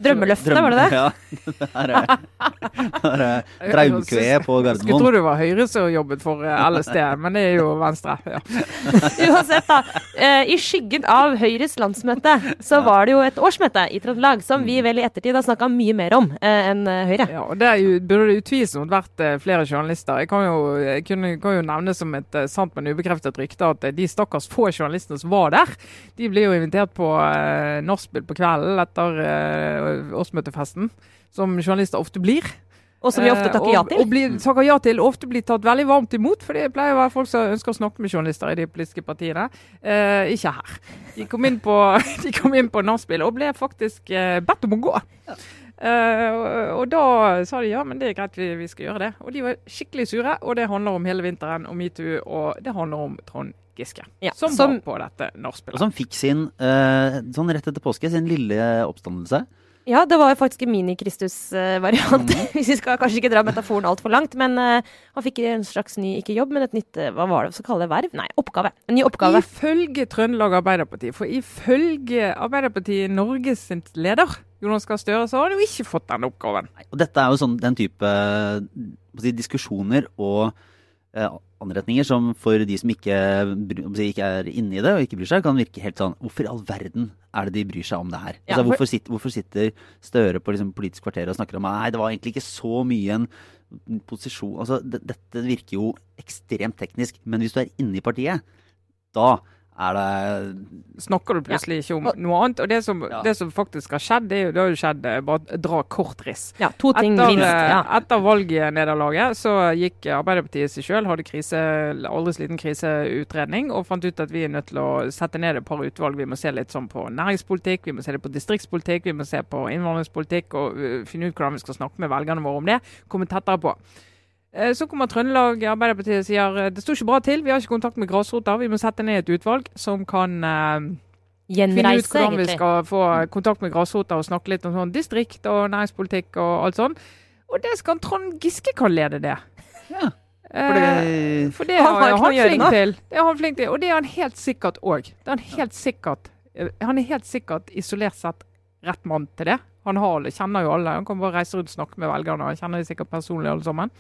Drømmeløftet, var det det? Ja. *laughs* Det er, er traumkveet på Skulle tro det var Høyre som jobbet for alle *laughs* steder, men det er jo Venstre. Ja. *laughs* Uansett, da. Eh, I skyggen av Høyres landsmøte så var det jo et årsmøte i Trøndelag som vi vel i ettertid har snakka mye mer om eh, enn eh, Høyre. Ja, og Det jo, burde det utvilsomt vært eh, flere journalister. Jeg kan jo, jeg kunne, kan jo nevne som et eh, sant, men ubekreftet rykte at de de stakkars få journalistene som var der, de ble jo invitert på eh, nachspiel på kvelden etter eh, årsmøtefesten, som journalister ofte blir. Og som vi ofte Eh, takker ja til. Og blir, takker ja til, ofte blir tatt veldig varmt imot, for det pleier å være folk som ønsker å snakke med journalister i de politiske partiene. Eh, ikke her. De kom inn på, *laughs* de kom inn på nachspiel og ble faktisk eh, bedt om å gå. Uh, og, og, da sa de ja, men det er greit, vi, vi, skal gjøre det. Og de var skikkelig sure. Og det handler om hele vinteren og metoo, og det handler om Trond Giske. Ja, som, som, var på dette nachspielet. Og som fikk sin, uh, sånn rett etter påske, sin lille oppstandelse. Ja, det var jo faktisk en mini-Kristus-variant, mm. *laughs* hvis vi skal kanskje ikke dra metaforen altfor langt. Men uh, han fikk en slags ny, ikke jobb, men et nytt uh, hva var det så kalle det, verv? Nei, oppgave. En ny oppgave. Ifølge Trøndelag Arbeiderparti, for ifølge Arbeiderpartiet Norges leder, Jonas Gahr Støre, så har han jo ikke fått den oppgaven. Og dette er jo sånn den type si, diskusjoner og uh, anretninger som for de som ikke, ikke er inne i det og ikke bryr seg, kan virke helt sånn Hvorfor i all verden er det de bryr seg om det her? Ja, altså, hvorfor, sitter, hvorfor, sitter, Støre på liksom, Politisk kvarter og snakker om nei, det var egentlig ikke så mye en posisjon altså, Dette virker jo ekstremt teknisk, men hvis du er inne i partiet, da det Snakker du plutselig ja. ikke om noe annet? Og det som, ja. det som, faktisk har skjedd, det, er jo, det har jo skjedd eh, Bare dra kort riss. Ja, to ting etter, minst. Eh, ja. Etter valgnederlaget så gikk Arbeiderpartiet seg sjøl, hadde krise, aldri sliten kriseutredning, og fant ut at vi er nødt til å sette ned et par utvalg. Vi må se litt sånn på næringspolitikk, vi må se det på distriktspolitikk, vi må se på innvandringspolitikk, og uh, finne ut hvordan vi skal snakke med velgerne våre om det. Komme tettere på. Eh, så kommer Trøndelag Arbeiderpartiet og sier eh, det står ikke bra til, vi har ikke kontakt med grasrota. Vi må sette ned et utvalg som kan uh, finne ut hvordan vi skal få kontakt med grasrota og snakke litt om sånn distrikt og næringspolitikk og alt sånn. Og det skal Trond Giske kan lede det. Ja. For det, for det han, er han flink til. Det er han flink til. Og det er han helt sikkert òg. Han helt Han er helt sikkert isolert sett rett mann til det. Han har, kjenner jo alle. Han kan bare reise rundt og snakke med velgerne. Han kjenner de sikkert personlig alle sammen.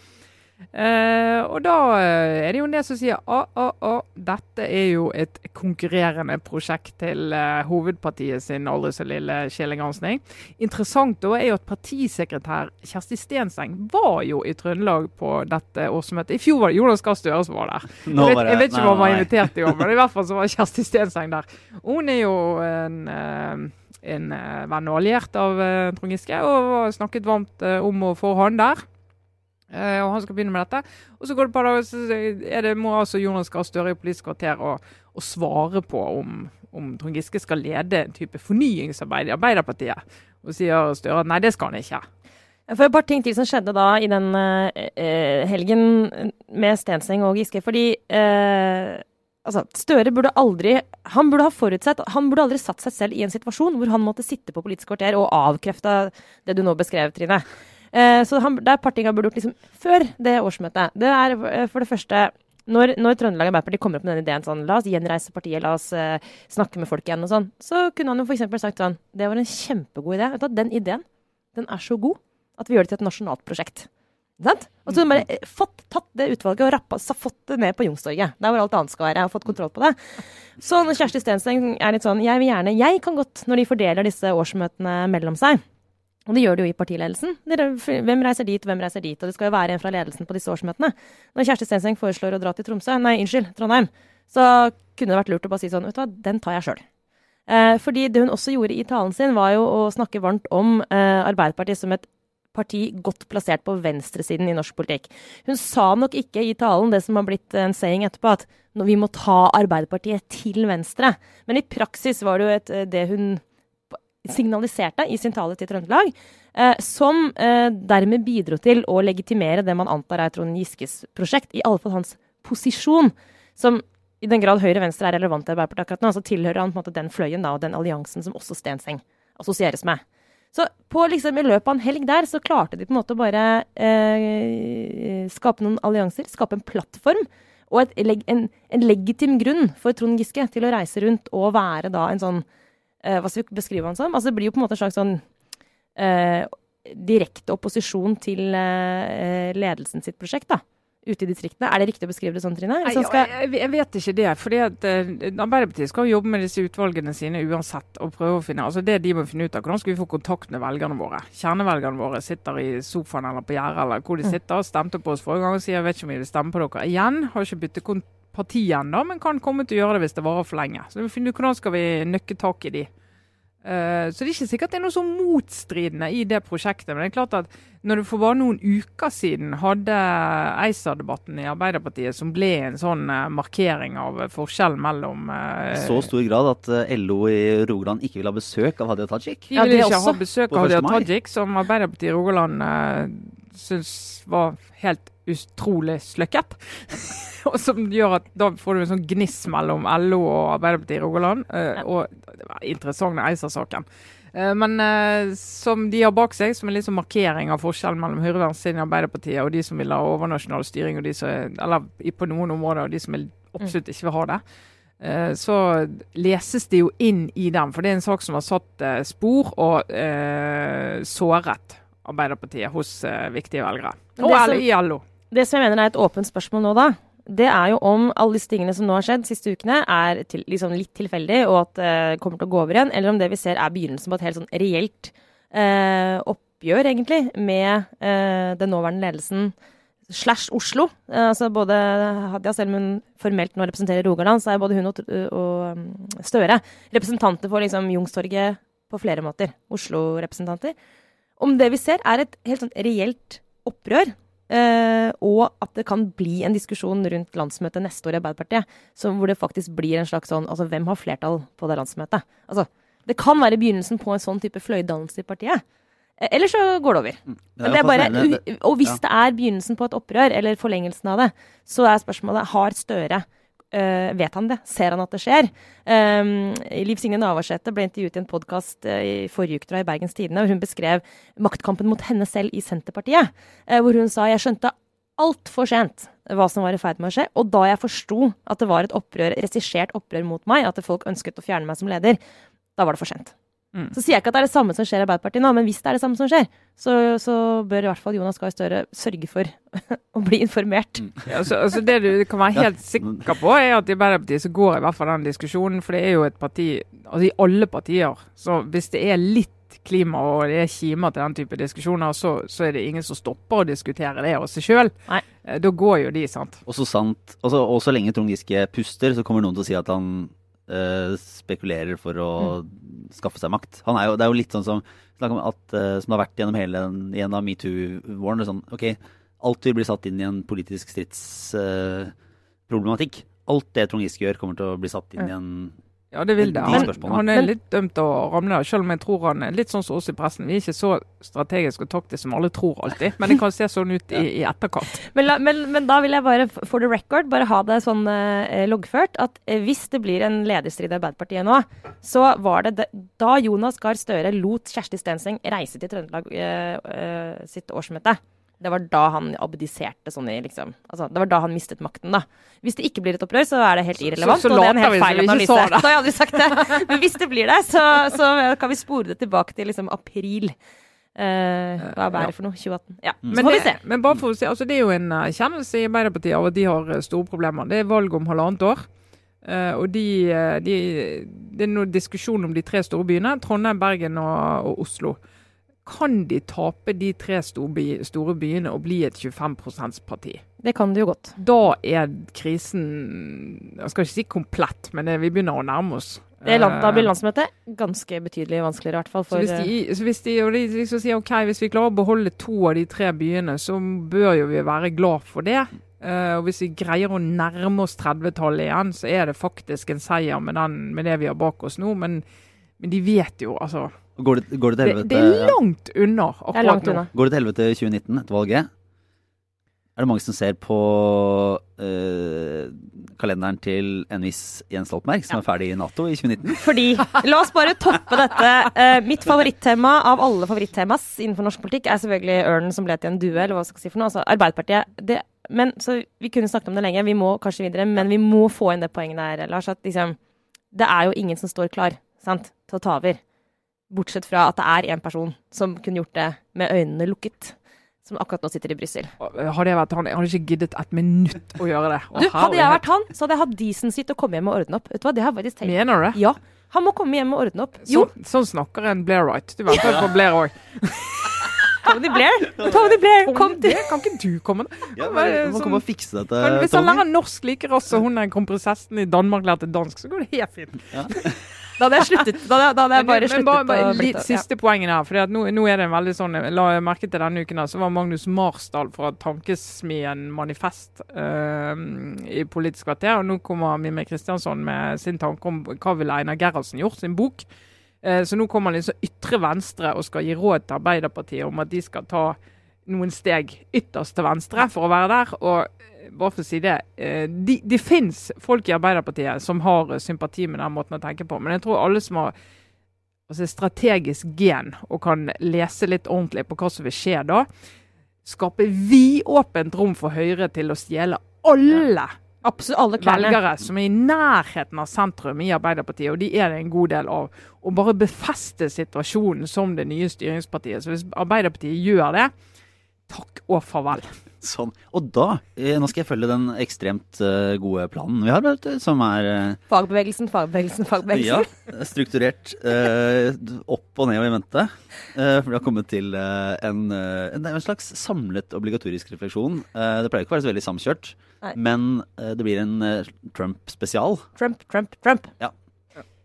Uh, og da uh, er det jo en del som sier at ah, ah, dette er jo et konkurrerende prosjekt til uh, hovedpartiet sin aldri så lille sjelegransking. Interessant da er jo at partisekretær Kjersti Stenseng var jo i Trøndelag på dette årsmøtet. I fjor var det Jonas Gahr Støre som var der. Jeg vet, jeg, vet, ikke om han var invitert i år, men i hvert fall så var Kjersti Stenseng der. Hun er jo en en venn og alliert av Trond Giske, og snakket varmt om å få han der. Uh, og han skal begynne med dette. Og så går det et par dager, så er det, må altså Jonas Gahr Støre i Politisk kvarter og, og svare på om, om Trond Giske skal lede en type fornyingsarbeid i Arbeiderpartiet. Og sier Støre at nei, det skal han ikke. For et par ting til som skjedde da i den uh, helgen med Stenseng og Giske. Fordi uh, altså, Støre burde aldri han burde ha forutsett, han burde aldri satt seg selv i en situasjon hvor han måtte sitte på Politisk kvarter og avkrefte det du nå beskrev, Trine. Eh, så han, det er par han burde gjort liksom før det årsmøtet. Det er eh, for det første når, når Trøndelag Arbeiderparti kommer opp med den ideen sånn La oss gjenreise partiet, la oss uh, snakke med folk igjen og sånn. Så kunne han jo f.eks. sagt sånn Det var en kjempegod idé. Vet du, den ideen den er så god at vi gjør det til et nasjonalt prosjekt. Sant? Og så bare fått tatt det utvalget og rappa, fått det ned på Youngstorget. Der hvor alt annet skal være. Og fått kontroll på det. Så Kjersti Stenseng er litt sånn Jeg vil gjerne Jeg kan godt, når de fordeler disse årsmøtene mellom seg og det gjør det jo i partiledelsen. Hvem reiser dit, hvem reiser dit? Og det skal jo være en fra ledelsen på disse årsmøtene. Når Kjersti Stenseng foreslår å dra til Tromsø, nei, unnskyld, Trondheim, så kunne det vært lurt å bare si sånn, vet du hva, den tar jeg sjøl. Eh, fordi det hun også gjorde i talen sin, var jo å snakke varmt om eh, Arbeiderpartiet som et parti godt plassert på venstresiden i norsk politikk. Hun sa nok ikke i talen det som har blitt en saying etterpå, at vi må ta Arbeiderpartiet til venstre. Men i praksis var det jo et, det hun signaliserte i sin tale til Trøndelag, eh, som eh, dermed bidro til å legitimere det man antar er Trond Giskes prosjekt, i alle fall hans posisjon, som i den grad høyre-venstre er relevant i Arbeiderpartiet akkurat nå, så tilhører han på en måte den fløyen da, og den alliansen som også Stenseng assosieres med. Så på, liksom, i løpet av en helg der så klarte de på en måte bare eh, skape noen allianser, skape en plattform og et, en, en legitim grunn for Trond Giske til å reise rundt og være da en sånn Hva skal vi beskrive han som? Altså, det blir jo på en måte en slags sånn eh, direkte opposisjon til eh, ledelsen sitt prosjekt, da. Ute i distriktene. Er det riktig å beskrive det sånn, Trine? Nei, jeg, jeg, vet ikke det. fordi at Arbeiderpartiet skal jobbe med disse utvalgene sine uansett. og prøve å finne, altså Det de må finne ut av, hvordan skal vi få kontakt med velgerne våre? Kjernevelgerne våre sitter i sofaen eller på gjerdet eller hvor de mm. sitter. Stemte på oss forrige gang og sier jeg vet ikke om vi vil stemme på dere igjen. Har ikke byttet parti ennå, men kan komme til å gjøre det hvis det varer for lenge. Så vi finne ut Hvordan skal vi nøkke tak i de? Uh, så det er ikke sikkert det er noe så motstridende i det prosjektet. Men det er klart at når du for bare noen uker siden hadde ACER-debatten i Arbeiderpartiet, som ble en sånn uh, markering av forskjellen mellom uh, Så stor grad at LO i Rogaland ikke vil ha besøk av Hadia Tajik? De vil ikke ha besøk av Hadia Tajik, som Arbeiderpartiet i Rogaland syns var helt utrolig sløkket. *laughs* og som gjør at da får du en sånn gniss mellom LO og Arbeiderpartiet i Rogaland. Uh, og det var interessant med ACER-saken. Uh, men uh, som de har bak seg, som en liksom markering av forskjellen mellom høyrevenstresiden i Arbeiderpartiet og de som vil ha overnasjonal styring, og de som, eller på noen områder, og de som absolutt ikke vil ha det. Så leses det jo inn i den, for det er en sak som har satt spor og såret Arbeiderpartiet hos viktige velgere. Og i LO. Det som jeg mener er et åpent spørsmål nå, da, det er jo om alle disse tingene som nå har skjedd de siste ukene, er til, liksom litt tilfeldig og at det uh, kommer til å gå over igjen, eller om det vi ser er begynnelsen på et helt sånn reelt uh, oppgjør, egentlig, med uh, den nåværende ledelsen slash Oslo. Uh, altså både Hadia, selv om hun formelt nå representerer Rogaland, så er både hun og, og um, Støre representanter for liksom Jungstorget på flere måter. Oslo-representanter. Om det vi ser, er et helt sånn reelt opprør Uh, og at det kan bli en diskusjon rundt landsmøtet neste år i Arbeiderpartiet, hvor det faktisk blir en slags sånn Altså, hvem har flertall på det landsmøtet? Altså, det kan være begynnelsen på en sånn type fløydannelse i partiet. Uh, eller så går det over. Mm. Det det bare, og hvis det er begynnelsen på et opprør, eller forlengelsen av det, så er spørsmålet har Støre Uh, vet han det? Ser han at det skjer? Um, Liv Signe Navarsete ble intervjuet i en podkast uh, i forrige uke i Bergens Tidende, hvor hun beskrev maktkampen mot henne selv i Senterpartiet. Uh, hvor hun sa jeg skjønte altfor sent hva som var i ferd med å skje. Og da jeg forsto at det var et opprør, regissert opprør mot meg, at folk ønsket å fjerne meg som leder, da var det for sent. Mm. Så sier jeg ikke at det er det samme som skjer i Arbeiderpartiet nå, men hvis det er det samme som skjer, så, så bør i hvert fall Jonas Gahr Støre sørge for *laughs* å bli informert. Mm. Ja, altså, altså det du kan være helt sikker på, er at i Arbeiderpartiet så går i hvert fall den diskusjonen. For det er jo et parti, altså i alle partier, så hvis det er litt klima og det er kimer til den type diskusjoner, så, så, er det ingen som stopper å diskutere det av seg sjøl. Eh, da går jo de, sant. Og så sant, altså, og så lenge Trond Giske puster, så kommer noen til å si at han uh, spekulerer for å mm. skaffe seg makt. Han er jo, det er jo litt sånn som, at, uh, som det har vært gjennom hele gjennom metoo-våren. Sånn, ok, alt vil bli satt inn i en politisk stridsproblematikk. Uh, alt det Trond Giske gjør, kommer til å bli satt inn i en ja, det vil det. Han, han er litt dømt å ramle, selv om jeg tror han er litt sånn som oss i pressen. Vi er ikke så strategisk og taktiske som alle tror alltid, men det kan se sånn ut i, i etterkant. Men, la, men, men, da vil jeg bare, for the record, bare ha det sånn eh, loggført at eh, hvis det blir en lederstrid i Arbeiderpartiet nå, så var det da Jonas Gahr Støre lot Kjersti Stenseng reise til Trøndelag eh, eh sitt årsmøte. Det var da han abdiserte sånn i liksom altså, Det var da han mistet makten, da. Hvis det ikke blir et opprør, så er det helt irrelevant. Så, så, så og det er en helt feil analyse. Da har jeg aldri sagt det. Men hvis det blir det, så, så kan vi spore det tilbake til liksom april. Uh, hva er det for noe? 2018? Ja, mm. så får vi se. Men bare for å si, altså Det er jo en erkjennelse i Arbeiderpartiet av at de har eh, store problemer. Det er valg om halvannet år. Uh, og de, de, Det er noe diskusjon om de tre store byene. Trondheim, Bergen og, og Oslo. Kan de tape de tre store byene og bli et 25 %-parti? Det kan de jo godt. Da er krisen Jeg skal ikke si komplett, men vi begynner å nærme oss. Land, da blir landsmøtet ganske betydelig vanskeligere, i hvert fall. Så hvis de, så hvis de, de liksom sier ok, hvis vi klarer å beholde to av de tre byene, så bør jo vi være glad for det. Uh, og hvis vi greier å nærme oss 30-tallet igjen, så er det faktisk en seier med, den, med det vi har bak oss nå. Men, men de vet jo, altså Går det, går det til helvete? Det, det, er langt unna Det er langt unna. Går det til helvete i 2019 etter valget? Er det mange som ser på øh, kalenderen til en viss Jens Stoltenberg, som ja. er ferdig i Nato i 2019? *laughs* Fordi, La oss bare toppe dette. Uh, mitt favorittema av alle favorittemas innenfor norsk politikk er selvfølgelig ørnen som ble til en due, eller hva skal jeg si for noe. Altså Arbeiderpartiet. Det, men, så Vi kunne snakket om det lenge, vi må kanskje videre, men vi må få inn det poenget der, Lars. At liksom, det er jo ingen som står klar sant, til å ta over. Bortsett fra at det er én person som kunne gjort det med øynene lukket. Som akkurat nå sitter i Brussel. Hadde jeg vært han, jeg hadde ikke giddet et minutt å gjøre det. Du, hadde jeg vært han, så hadde jeg hatt disen sitt å komme hjem og ordne opp. Vet du hva, det har jeg faktisk tenkt. Mener du det? Ja. Han må komme hjem og ordne opp. Jo. Så, sånn snakker en Blair Wright. Du venter på Blair òg. *laughs* Tony Blair? Tony Blair, kom til Kan ikke du komme? Ja, men, sånn, komme og fikse dette, Hvis han lærer norsk like raskt som hun er kronprinsessen i Danmark lærte dansk, så går det helt fint. Ja. Da hadde jeg sluttet. Da, da hadde jeg bare sluttet bare, bare, å litt, Siste poenget her. for nå, nå, er det en veldig sånn, La jeg merke til denne uken her, så var Magnus Marsdal fra Tankesmien Manifest øh, i Politisk kvarter. Og nå kommer Mimmi Kristiansson med sin tanke om hva ville Einar Gerhardsen gjort, sin bok. Uh, så nå kommer liksom ytre venstre og skal gi råd til Arbeiderpartiet om at de skal ta noen steg ytterst til venstre for å være der. og bare for å si det, det de, de fins folk i Arbeiderpartiet som har sympati med den måten å tenke på. Men jeg tror alle som har altså strategisk gen og kan lese litt ordentlig på hva som vil skje da, skaper vidåpent rom for Høyre til å stjele alle Absolutt velgere som er i nærheten av sentrum i Arbeiderpartiet, og de er det en god del av. Og bare befeste situasjonen som det nye styringspartiet. Så hvis Arbeiderpartiet gjør det, takk og farvel. *laughs* Sånn. Og da, eh, nå skal jeg følge den ekstremt uh, gode planen vi har, som er uh, Fagbevegelsen, fagbevegelsen, fagbevegelsen. Ja, strukturert opp og ned og i vente. for vi har kommet til en, en, en, slags samlet obligatorisk refleksjon. det pleier ikke å være så veldig samkjørt, Nei. men det blir en Trump-spesial. Trump, Trump, Trump. Ja.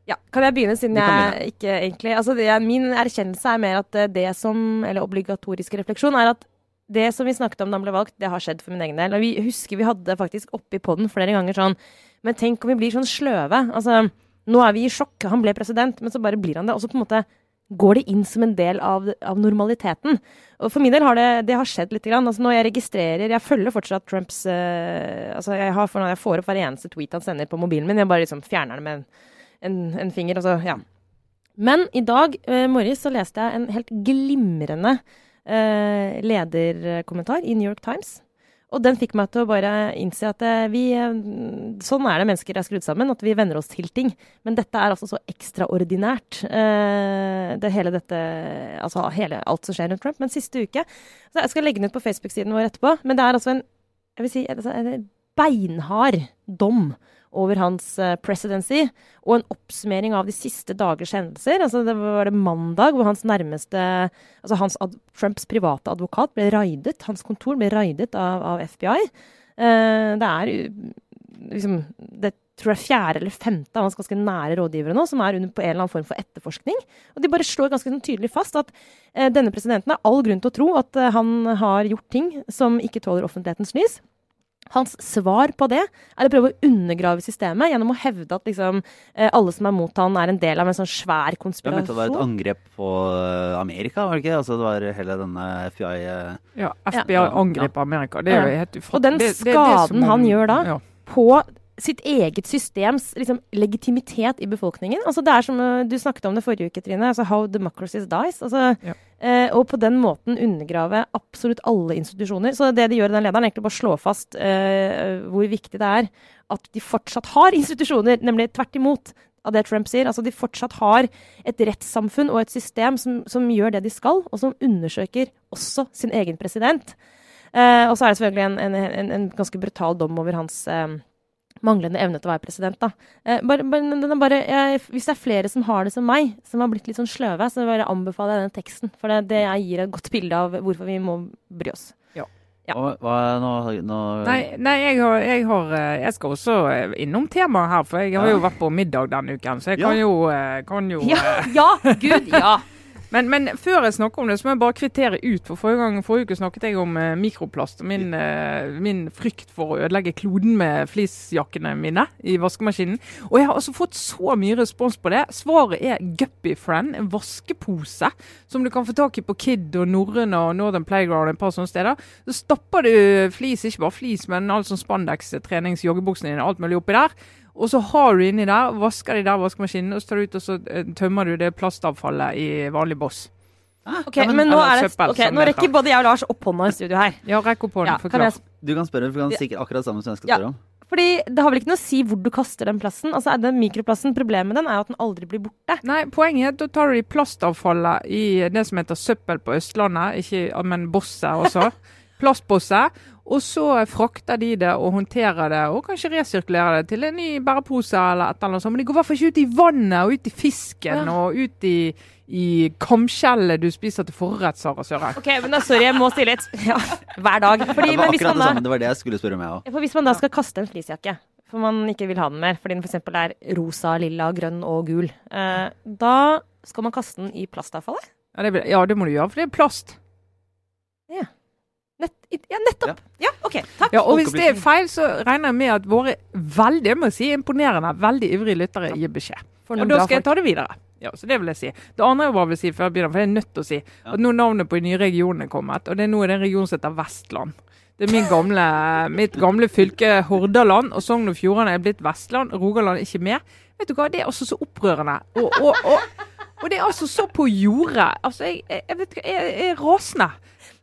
Ja, Kan jeg begynne, siden jeg ikke egentlig altså det, Min erkjennelse er mer at det som Eller obligatorisk refleksjon er at det som vi snakket om da han ble valgt, det har skjedd for min egen del. Og vi husker vi hadde faktisk oppi poden flere ganger sånn Men tenk om vi blir sånn sløve. Altså, nå er vi i sjokk. Han ble president, men så bare blir han det. Og så på en måte går det inn som en del av, av normaliteten. Og for min del har det, det har skjedd litt. Grann. Altså, når jeg registrerer Jeg følger fortsatt Trumps uh, altså jeg, har, jeg får opp hver eneste tweet han sender på mobilen min. Jeg bare liksom fjerner det med en, en, en finger. Altså, ja. Men i dag uh, morges så leste jeg en helt glimrende eh, lederkommentar i New York Times. Og den fikk meg til å bare innse at eh, vi eh, Sånn er det mennesker er skrudd sammen, at vi venner oss til ting. Men dette er altså så ekstraordinært. Eh, det hele dette Altså hele, alt som skjer rundt Trump. Men siste uke så Jeg skal legge den ut på Facebook-siden vår etterpå. Men det er altså en jeg vil si, altså, en beinhard dom over hans uh, presidency, og en oppsummering av de siste dagers hendelser. Altså, det var det mandag hvor hans nærmeste Altså hans Trumps private advokat ble raidet. Hans kontor ble raidet av, av FBI. Eh, det er liksom det tror jeg fjerde eller femte av hans ganske nære rådgivere nå, som er under på en eller annen form for etterforskning. Og de bare slår ganske sånn tydelig fast at eh, denne presidenten har all grunn til å tro at eh, han har gjort ting som ikke tåler offentlighetens lys. Hans svar på det er å prøve å undergrave systemet gjennom å hevde at liksom, eh, alle som er mot han er en del av en sånn svær konspirasjon. Jeg mente det var et angrep på eh, Amerika, var det ikke? Altså, det var hele denne FBI eh, Ja, FBI ja. angrep Amerika. Det er jo helt ufattelig. Og den skaden det, det han gjør da ja. på sitt eget systems liksom, legitimitet i befolkningen. Altså, det er som Du snakket om det forrige uke, Trine. Altså, how democracy dies. Altså, ja. eh, og på den måten undergrave absolutt alle institusjoner. Så det de gjør i den lederen, er egentlig bare slå fast eh, hvor viktig det er at de fortsatt har institusjoner. Nemlig tvert imot av det Trump sier. Altså, de fortsatt har et rettssamfunn og et system som, som gjør det de skal, og som undersøker også sin egen president. Eh, og så er det selvfølgelig en, en, en, en ganske brutal dom over hans eh, manglende evne til å være president. da. Eh, bare, bare, bare, jeg, hvis det er flere som har det som meg, som har blitt litt sånn sløve, så bare anbefaler jeg den teksten. For det, det gir et godt bilde av hvorfor vi må bry oss. Ja. Ja. Og, hva, nå, nå... Nei, nei jeg, har, jeg, har, eh, jeg, skal også eh, innom temaet her, for jeg har jo vært på middag denne uken. Så jeg kan jo, eh, kan jo Ja, ja gud, ja! *laughs* Men, men, før jeg snakker om det, så må jeg bare kvittere ut. For Forrige gang, forrige uke snakket jeg om uh, mikroplast og min, uh, min, frykt for å ødelegge kloden med fleecejakkene mine i vaskemaskinen. Og jeg har altså fått så mye respons på det. Svaret er Guppyfriend, en vaskepose som du kan få tak i på Kid og Norrøn og Northern Playground et par sånne steder. Så stapper du flis, ikke bare flis, men alt sånn spandex, trenings, joggebuksene dine, alt mulig oppi der. Og så har du inni der, vasker de der vaskemaskinen, og så tar du ut og så eh, tømmer du det plastavfallet i vanlig boss. Ah, ok, men, men nå, er det, okay, nå rekker både jeg og Lars opp hånda i studio her. Ja, rekk opp hånden, ja, forklar. Du kan spørre, for du kan sikkert akkurat samme som jeg skal spørre om. Fordi Det har vel ikke noe å si hvor du kaster den plassen? Altså er den mikroplassen, Problemet med den er jo at den aldri blir borte. Nei, Poenget er at da tar du i plastavfallet i det som heter søppel på Østlandet, ikke, men bosset også. *laughs* Plastbosse. Og så frakter de det og håndterer det, og kanskje resirkulerer det til en ny bærepose eller et eller annet sånt. Men de går i hvert fall ikke ut i vannet og ut i fisken ja. og ut i, i kamskjellet du spiser til forrett, Sara Søren. Ok, men da, sorry, jeg må stille et ja, hver dag. Fordi, det var akkurat det samme, det var det jeg skulle spørre om, jeg òg. For hvis man da skal kaste en fleecejakke for man ikke vil ha den mer, fordi den f.eks. er rosa, lilla, grønn og gul, eh, da skal man kaste den i plastavfallet? Ja det, ja, det må du gjøre, for det er plast. Nett, ja, nettopp! Ja. OK, takk. Ja, og hvis det er feil, så regner jeg med at våre veldig jeg må si, imponerende, veldig ivrige lyttere gir beskjed. Og da skal jeg ta det videre. Ja, så Det vil jeg si. Det andre jeg bare vil si før jeg begynner, for jeg er nødt til å si at nå navnet på de nye regionene er kommet, og det er nå en region som heter Vestland. Det er min gamle, *laughs* mitt gamle fylke Hordaland, og Sogn og Fjordane er blitt Vestland. Rogaland er ikke med. Vet du hva, Det er altså så opprørende. Og, og, og, og det er altså så på jordet. Altså, jeg, jeg, jeg vet ikke, jeg, jeg er rasende.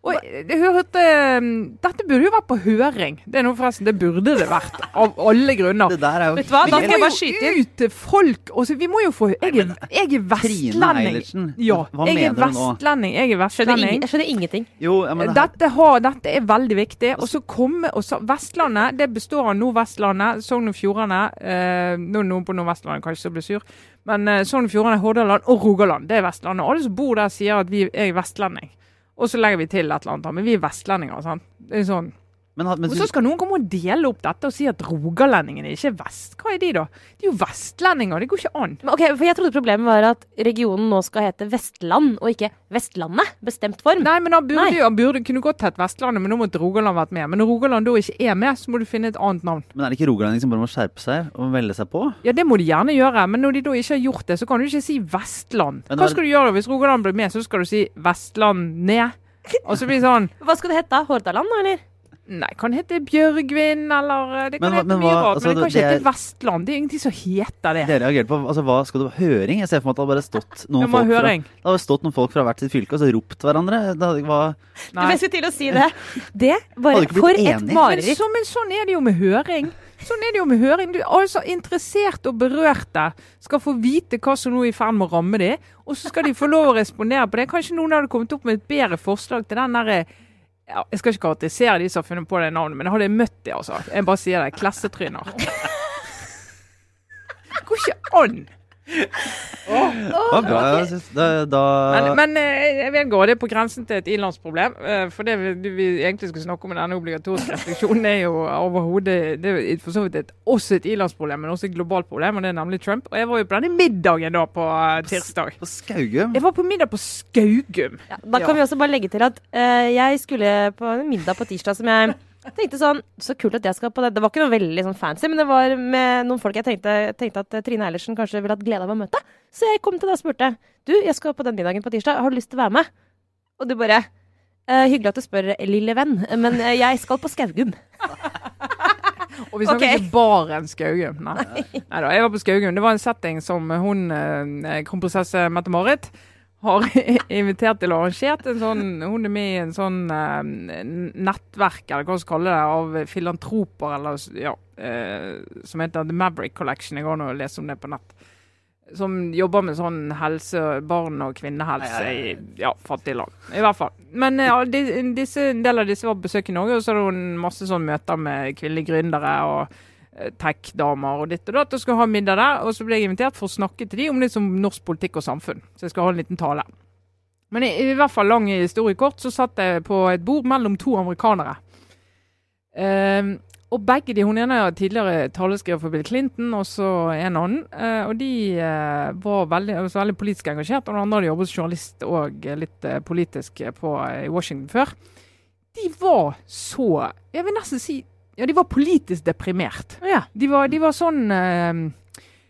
Og jeg hørte um, Dette burde jo vært på høring. Det er noe forresten, det burde det vært. Av alle grunner. Det der er jo Vet du hva, da Vi skal jeg bare skyte inn. ut til folk. Også, vi må jo få Jeg er, jeg er vestlending. Ja, hva jeg er mener du nå? vestlending. Jeg er Skjønner, vestlending. jeg skjønner ingenting. Jo, ja, men det her, Dette, har, dette er veldig viktig. Og så komme, og så, Vestlandet det består av Nordvestlandet, Sogn og Fjordane eh, Nå er noen på Nordvestlandet kanskje som blir sur, men eh, Sogn og Fjordane, Hordaland og Rogaland. Det er Vestlandet. Alle som bor der, sier at vi er vestlending. Og så legger vi til et eller annet. Men vi er vestlendinger. sant? Det er sånn. Men, men, Og så skal noen komme og dele opp dette og si at rogalendingene ikke er vest. Hva er de, da? De er jo vestlendinger. Det går ikke an. Men ok, for Jeg trodde problemet var at regionen nå skal hete Vestland, og ikke Vestlandet. Bestemt form. Nei, men han burde Nei. han burde, kunne godt hett Vestlandet, men nå måtte Rogaland vært med. Men når Rogaland da ikke er med, så må du finne et annet navn. men er det ikke rogalending som bare må skjerpe seg og melde seg på? Ja, det må de gjerne gjøre, men når de da ikke har gjort det, så kan du ikke si Vestland. Men Hva var- skal du gjøre hvis Rogaland blir med, så skal du si Vestland ned? Og så blir det sånn Hva skal det hete? da? Hordaland, eller? Nei, kan hete Bjørgvin, eller eh, Det kan Men hete men mye hva- rart, altså, men det kan ikke er- hete Vestland. Det er ingenting som heter det. Det reagerte på, altså hva skal det være høring? Jeg ser for meg at det hadde bare stått *laughs* noen folk fra, det hadde stått noen folk fra hvert sitt fylke og så ropt hverandre. Det hadde, hva, Nei. Jeg skulle til å si det. Det, var For et enig. Men, mareritt. så, men sånn er det jo med høring. Sånn er det jo med høring. Du, altså Interesserte og berørte skal få vite hva som nå er i ferd med å ramme dem, og så skal de få lov å respondere på det. Kanskje noen hadde kommet opp med et bedre forslag til den derre ja, Jeg skal ikke karakterisere de som har funnet på det navnet, men jeg hadde møtt de, altså. Jeg bare sier det. Klassetryner. *laughs* Det går ikke an. Oh, bra. Jeg synes, da, da, Men, men eh, jeg vedgår det er på grensen til et ilandsproblem. eh, For det vi, det vi egentlig skulle snakke om med denne obligatoriske restriksjonen, er jo overhodet Det er for så vidt et, også et ilandsproblem, men også et globalt problem, og det er nemlig Trump. Og jeg var jo på denne middagen da på eh, tirsdag. på Skaugum Jeg var på middag på Skaugum. Ja, da kan Ja. vi også bare legge til at uh, jeg skulle på en middag på tirsdag som jeg tenkte sånn Så kult at jeg skal på det. Det var ikke noe veldig sånn fancy, men det var med noen folk jeg tenkte, tenkte at eh, Trine Eilertsen kanskje ville hatt glede av å møte. Så jeg kom til deg og spurte Du, jeg skal på den middagen på tirsdag. Har du lyst til å være med? Og du bare eh, Hyggelig at du spør, lille venn, men eh, jeg skal på Skaugum. *laughs* Og vi snakker okay. ikke bare en Skaugum. Nei. *laughs* Neida, jeg var på Skaugum. Det var en setting som hun, eh, kronprinsesse Mette-Marit, har *laughs* invitert til og arrangert. En sånn, hun er med i en sånn eh, nettverk, eller hva man skal kalle det, av filantroper, eller ja, eh, som heter The Maverick Collection. Jeg går nå og leser om det på nett. Som jobber med sånn helse, barn- og kvinnehelse i ja, fattige land. I hvert fall. Men eh, ja, de, disse, en del av disse var på besøk i Norge, og så hadde hun masse sånn møter med kvinnelige gründere og eh, tech-damer og ditt og datt. Og skal ha middag der. Og så ble jeg invitert for å snakke til de om liksom som norsk politikk og samfunn. Så jeg skal ha en liten tale. Men i, i hvert fall lang historie kort, så satt jeg på et bord mellom to amerikanere. Um, og begge de, Hun ene er tidligere taleskriver for Bill Clinton, og så en annen. Uh, og de uh, var veldig, altså veldig politisk engasjert. Og den andre hadde jobbet som journalist og eh, litt uh, politisk på, eh, i Washington før. De var så Jeg vil nesten si Ja, de var politisk deprimert. Ja. De var, de var sånn eh,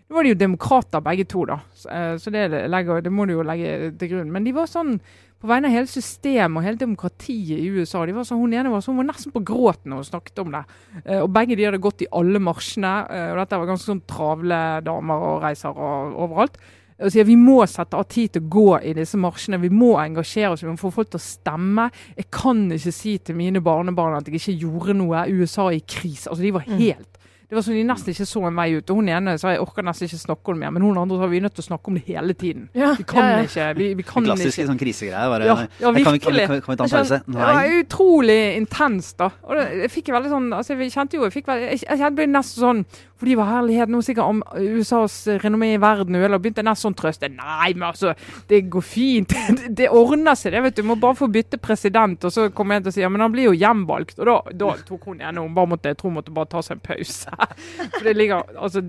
Nå var de jo demokrater begge to, da, så, eh, så det, legger, det må du jo legge til grunn. Men de var sånn på vegne av hele systemet og hele demokratiet i USA. De var sånn, hun ene var, sånn, hun var nesten på gråten når hun snakket om det. Eh, og begge de hadde gått i alle marsjene. eh, og dette var ganske sånn travle damer og reiser og, overalt. Og sier Vi må sette av tid til å gå i disse marsjene. Vi må engasjere oss. Vi må få folk til å stemme. Jeg kan ikke si til mine barnebarn at jeg ikke gjorde noe. USA er i krise. Altså, De var helt det var sånn De nesten ikke så en vei ut. Og hun ene sa jeg orker nesten ikke snakke om det mer. Men hun andre sa vi er nødt til å snakke om det hele tiden. Ja, Vi kan ja, ja. ikke. Vi, vi kan Klassiske ikke. sånn krisegreier. Bare, Ja, ja, virkelig. kan, vi, kan, kan, vi- ta en Det er pause? Nei. var utrolig intenst, da. Og det, jeg fikk veldig sånn altså Jeg kjente jo Jeg fikk veldig, jeg, jeg ble nesten sånn fordi hva herlighet, nå sikkert om USAs renommé i verden eller begynte en sånn trøst. Nei, men altså, det går fint. *laughs* Det, det ordner seg, det. vet Du må bare få bytte president. Og så kommer jeg til å si ja, men han blir jo hjemvalgt. Og da, da tok hun igjen. Hun bare måtte, jeg tror hun måtte bare ta seg en pause. *laughs* For det ligger, altså,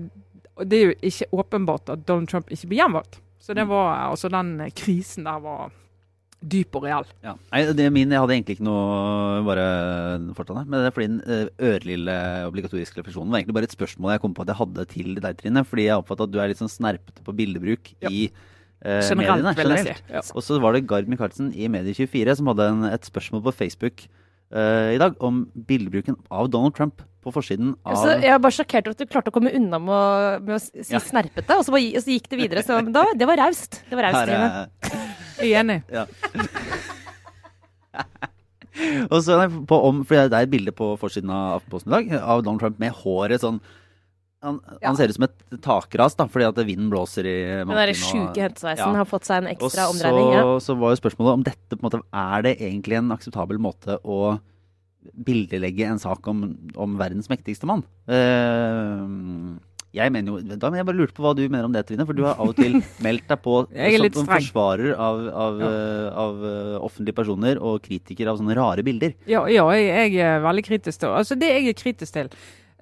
det er jo ikke åpenbart at Donald Trump ikke blir hjemvalgt. Så det mm. var, altså den krisen der var dyp og real. Ja. Nei, det min, Jeg hadde egentlig ikke noe bare fortsatt Men det er fordi den eh, ørlille obligatoriske refleksjonen var egentlig bare et spørsmål jeg kom på at jeg hadde til deg, Trine. Fordi jeg oppfattet at du er litt sånn snerpete på bildebruk ja. i eh, generelt, mediene. Generelt. Ja. Og så var det Gard Michaelsen i Medie24 som hadde en, et spørsmål på Facebook uh, i dag om bildebruken av Donald Trump på forsiden av så Jeg er bare sjokkert over at du klarte å komme unna med å, med å si ja. snerpete, og så, og så, gikk det videre. Så da, det var raust. Det var raust, Trine. Jeg er enig. Ja. *laughs* og så på om, for Det er et bilde på forsiden av Aftenposten i dag av Donald Trump med håret sånn han, ja. han, ser ut som et takras da, fordi at vinden blåser i Den derre sjuke hentesveisen ja. har fått seg en ekstra og omdreining. Ja. Så var jo spørsmålet om dette på en måte, er det egentlig en akseptabel måte å bildelegge en sak om, om verdens mektigste mann. Uh, jeg mener jo, da, men jeg bare lurte på hva du mener om det, Trine. For du har av og til *laughs* meldt deg på som, forsvarer av, av, ja. uh, av uh, offentlige personer og kritiker av sånne rare bilder. Ja, ja jeg, jeg, er veldig kritisk til Altså, det jeg er kritisk til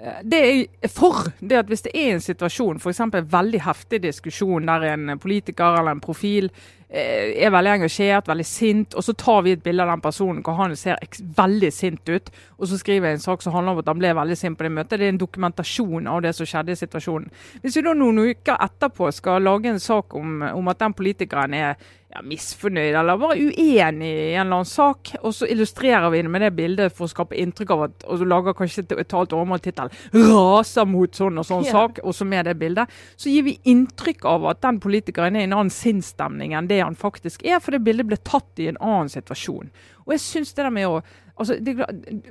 eh, det er for det at hvis det er en situasjon, f.eks. en veldig heftig diskusjon der en politiker eller en profil Eh, er veldig engasjert, veldig sint, og så tar vi et bilde av den personen hvor han ser veldig sint ut, og så skriver jeg en sak som handler om at han ble veldig sint på det møtet. Det er en dokumentasjon av det som skjedde i situasjonen. Hvis vi da noen uker etterpå skal lage en sak om, om at den politikeren er ja, misfornøyd eller bare uenig i en eller annen sak. Og så illustrerer vi det med det bildet for å skape inntrykk av at og så lager kanskje et talt overmåltittel 'Raser mot sånn og sånn ja. sak', og så med det bildet. Så gir vi inntrykk av at den politikeren er i en annen sinnsstemning enn det han faktisk er, for det bildet ble tatt i en annen situasjon. Og jeg synes det der med å Altså, det,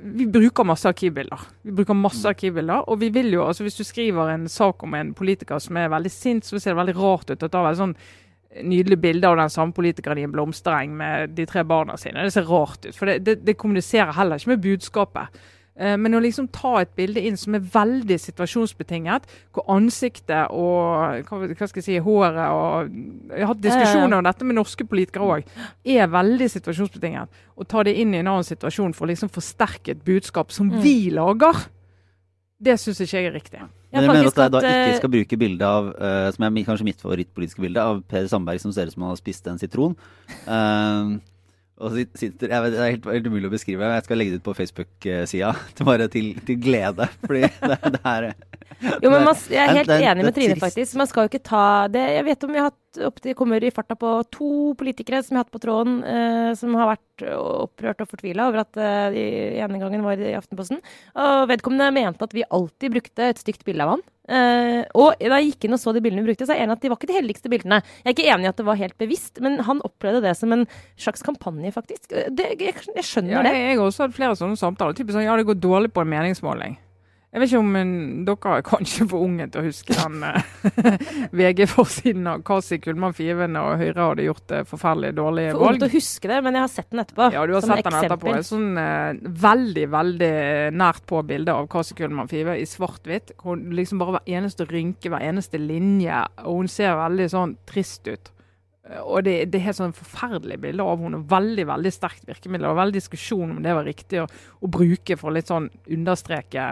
vi bruker masse arkivbilder. Vi bruker masse arkivbilder, og vi vil jo, altså Hvis du skriver en sak om en politiker som er veldig sint, så ser det veldig rart ut. at det er veldig sånn nydelig bilde av den samme politikeren i en blomstereng med de tre barna sine. Det ser rart ut, for det, det, det kommuniserer heller ikke med budskapet. Eh, men å liksom ta et bilde inn som er veldig situasjonsbetinget, hvor ansiktet og hva, hva skal jeg si, håret og Jeg har hatt diskusjoner om dette med norske politikere òg. Er veldig situasjonsbetinget. Å ta det inn i en annen situasjon for å liksom forsterke et budskap som mm. vi lager, det syns ikke jeg er riktig. Men jeg mener at jeg da ikke eh, skal bruke bildet av, uh, som er kanskje mitt favorittpolitiske bilde, av Per Sandberg som ser ut som han har spist en sitron. Uh, og sitter, jeg vet, Det er helt, helt, umulig å beskrive. Jeg skal legge det ut på Facebook-sida. *laughs* Bare til, til, glede. Fordi *laughs* det, det er Jo, men man, Jeg er helt enig med Trine, faktisk. Man skal jo ikke ta det Jeg vet om vi har hatt opp til, kommer i farta på to politikere som vi har hatt på tråden, eh, som har vært opprørt og fortvila over at eh, de ene gangen var i Aftenposten. Og vedkommende mente at vi alltid brukte et stygt bilde av han. Eh, og da jeg gikk inn og så de bildene vi brukte, så er jeg enig at de var ikke de heldigste bildene. Jeg er ikke enig i at det var helt bevisst, men han opplevde det som en slags kampanje, faktisk. Det, jeg, jeg, skjønner ja, det. Jeg har også hatt flere sånne samtaler. Typisk sånn ja, det går dårlig på en meningsmåling. Jeg vet ikke om en, dere er kanskje for unge til å huske den *laughs* uh, VG-forsiden av Kasi Kullmann Fiven og Høyre hadde gjort det forferdelig dårlig for valg. For ungt å huske det, men jeg har sett den etterpå. Ja, du har sett den etterpå. Et sånn eh, veldig, veldig nært på bilde av Kasi Kullmann Five i svart-hvitt. Liksom bare hver eneste rynke, hver eneste linje. Og hun ser veldig sånn trist ut. Eh, og det, det er helt sånn forferdelig bilde av henne. Veldig veldig sterkt virkemiddel. Og veldig diskusjon om det var riktig å, å bruke for litt sånn understreke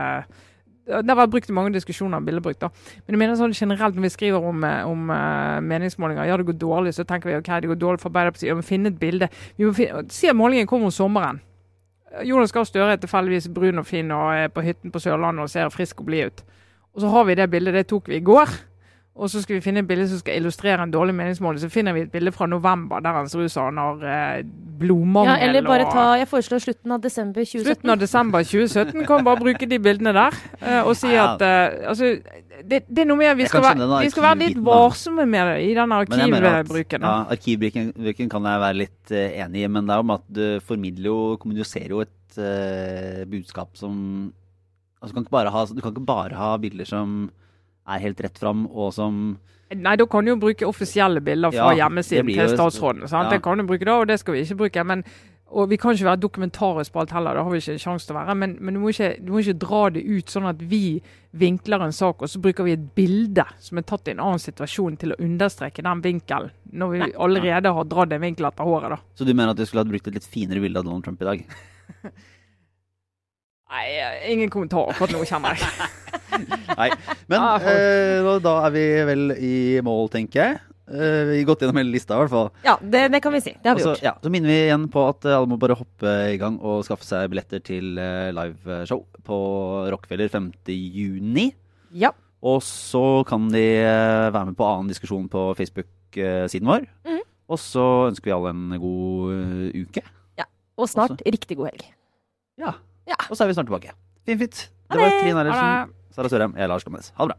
det har vært brukt i mange diskusjoner om bildebruk. da. Men jeg mener sånn generelt når vi skriver om, eh, om uh, meningsmålinger, ja det går dårlig, så tenker vi ok, det går dårlig for Arbeiderpartiet. Vi må finne et bilde. Vi må finne, Si at målingen kommer om sommeren. Jonas Gahr Støre er tilfeldigvis brun og fin og er på hytten på Sørlandet og ser frisk og blid ut. Og så har vi det bildet, det tok vi i går. Og så skal vi finne et bilde som skal illustrere en dårlig meningsmåling. Så finner vi et bilde fra november der han ser ut som han har eh, blodmangel. Ja, eller bare ta Jeg foreslår slutten av desember 2017. Slutten av desember 2017. Kan bare bruke de bildene der eh, og si ja. at eh, altså, det, det, er noe med Vi skal, være, vi skal være litt varsomme med det i den arkivbruken. Ja, arkivbruken kan jeg være litt uh, enig i, men det er om at du formidler jo, kommuniserer jo et uh, budskap som altså, kan ha, Du kan ikke bare ha bilder som er helt rett fram, og som Nei, da kan du jo bruke offisielle bilder fra ja, hjemmesiden til statsråden. Ja. Det kan du bruke da, og det skal vi ikke bruke. Men og vi kan ikke være dokumentarisk på alt heller, det har vi ikke en sjanse til å være. Men, men du, må ikke, du, må ikke, dra det ut sånn at vi vinkler en sak, og så bruker vi et bilde som er tatt i en annen situasjon til å understreke den vinkelen, når vi Nei. allerede har dratt en vinkel etter håret. da. Så du mener at du skulle ha brukt et litt finere bilde av Donald Trump i dag? *laughs* Nei, ingen kommentar akkurat nå, kjenner jeg. Nei, men eh, da er vi vel i mål, tenker jeg. Eh, vi har gått gjennom hele lista, i hvert fall. Ja, det, det, kan vi si. Det har vi Også, gjort. Ja, så minner vi igjen på at alle må bare hoppe i gang og skaffe seg billetter til uh, liveshow på Rockefeller 5.6. Ja. Og så kan de uh, være med på annen diskusjon på Facebook-siden vår. Mm. Og så ønsker vi alle en god uke. Ja. Og snart riktig god helg. Ja. Ja. Og så er vi snart tilbake. Fint, fint. Det var Trine Eilertsen, Sara Sørheim, jeg er Lars Gammes, Ha det bra.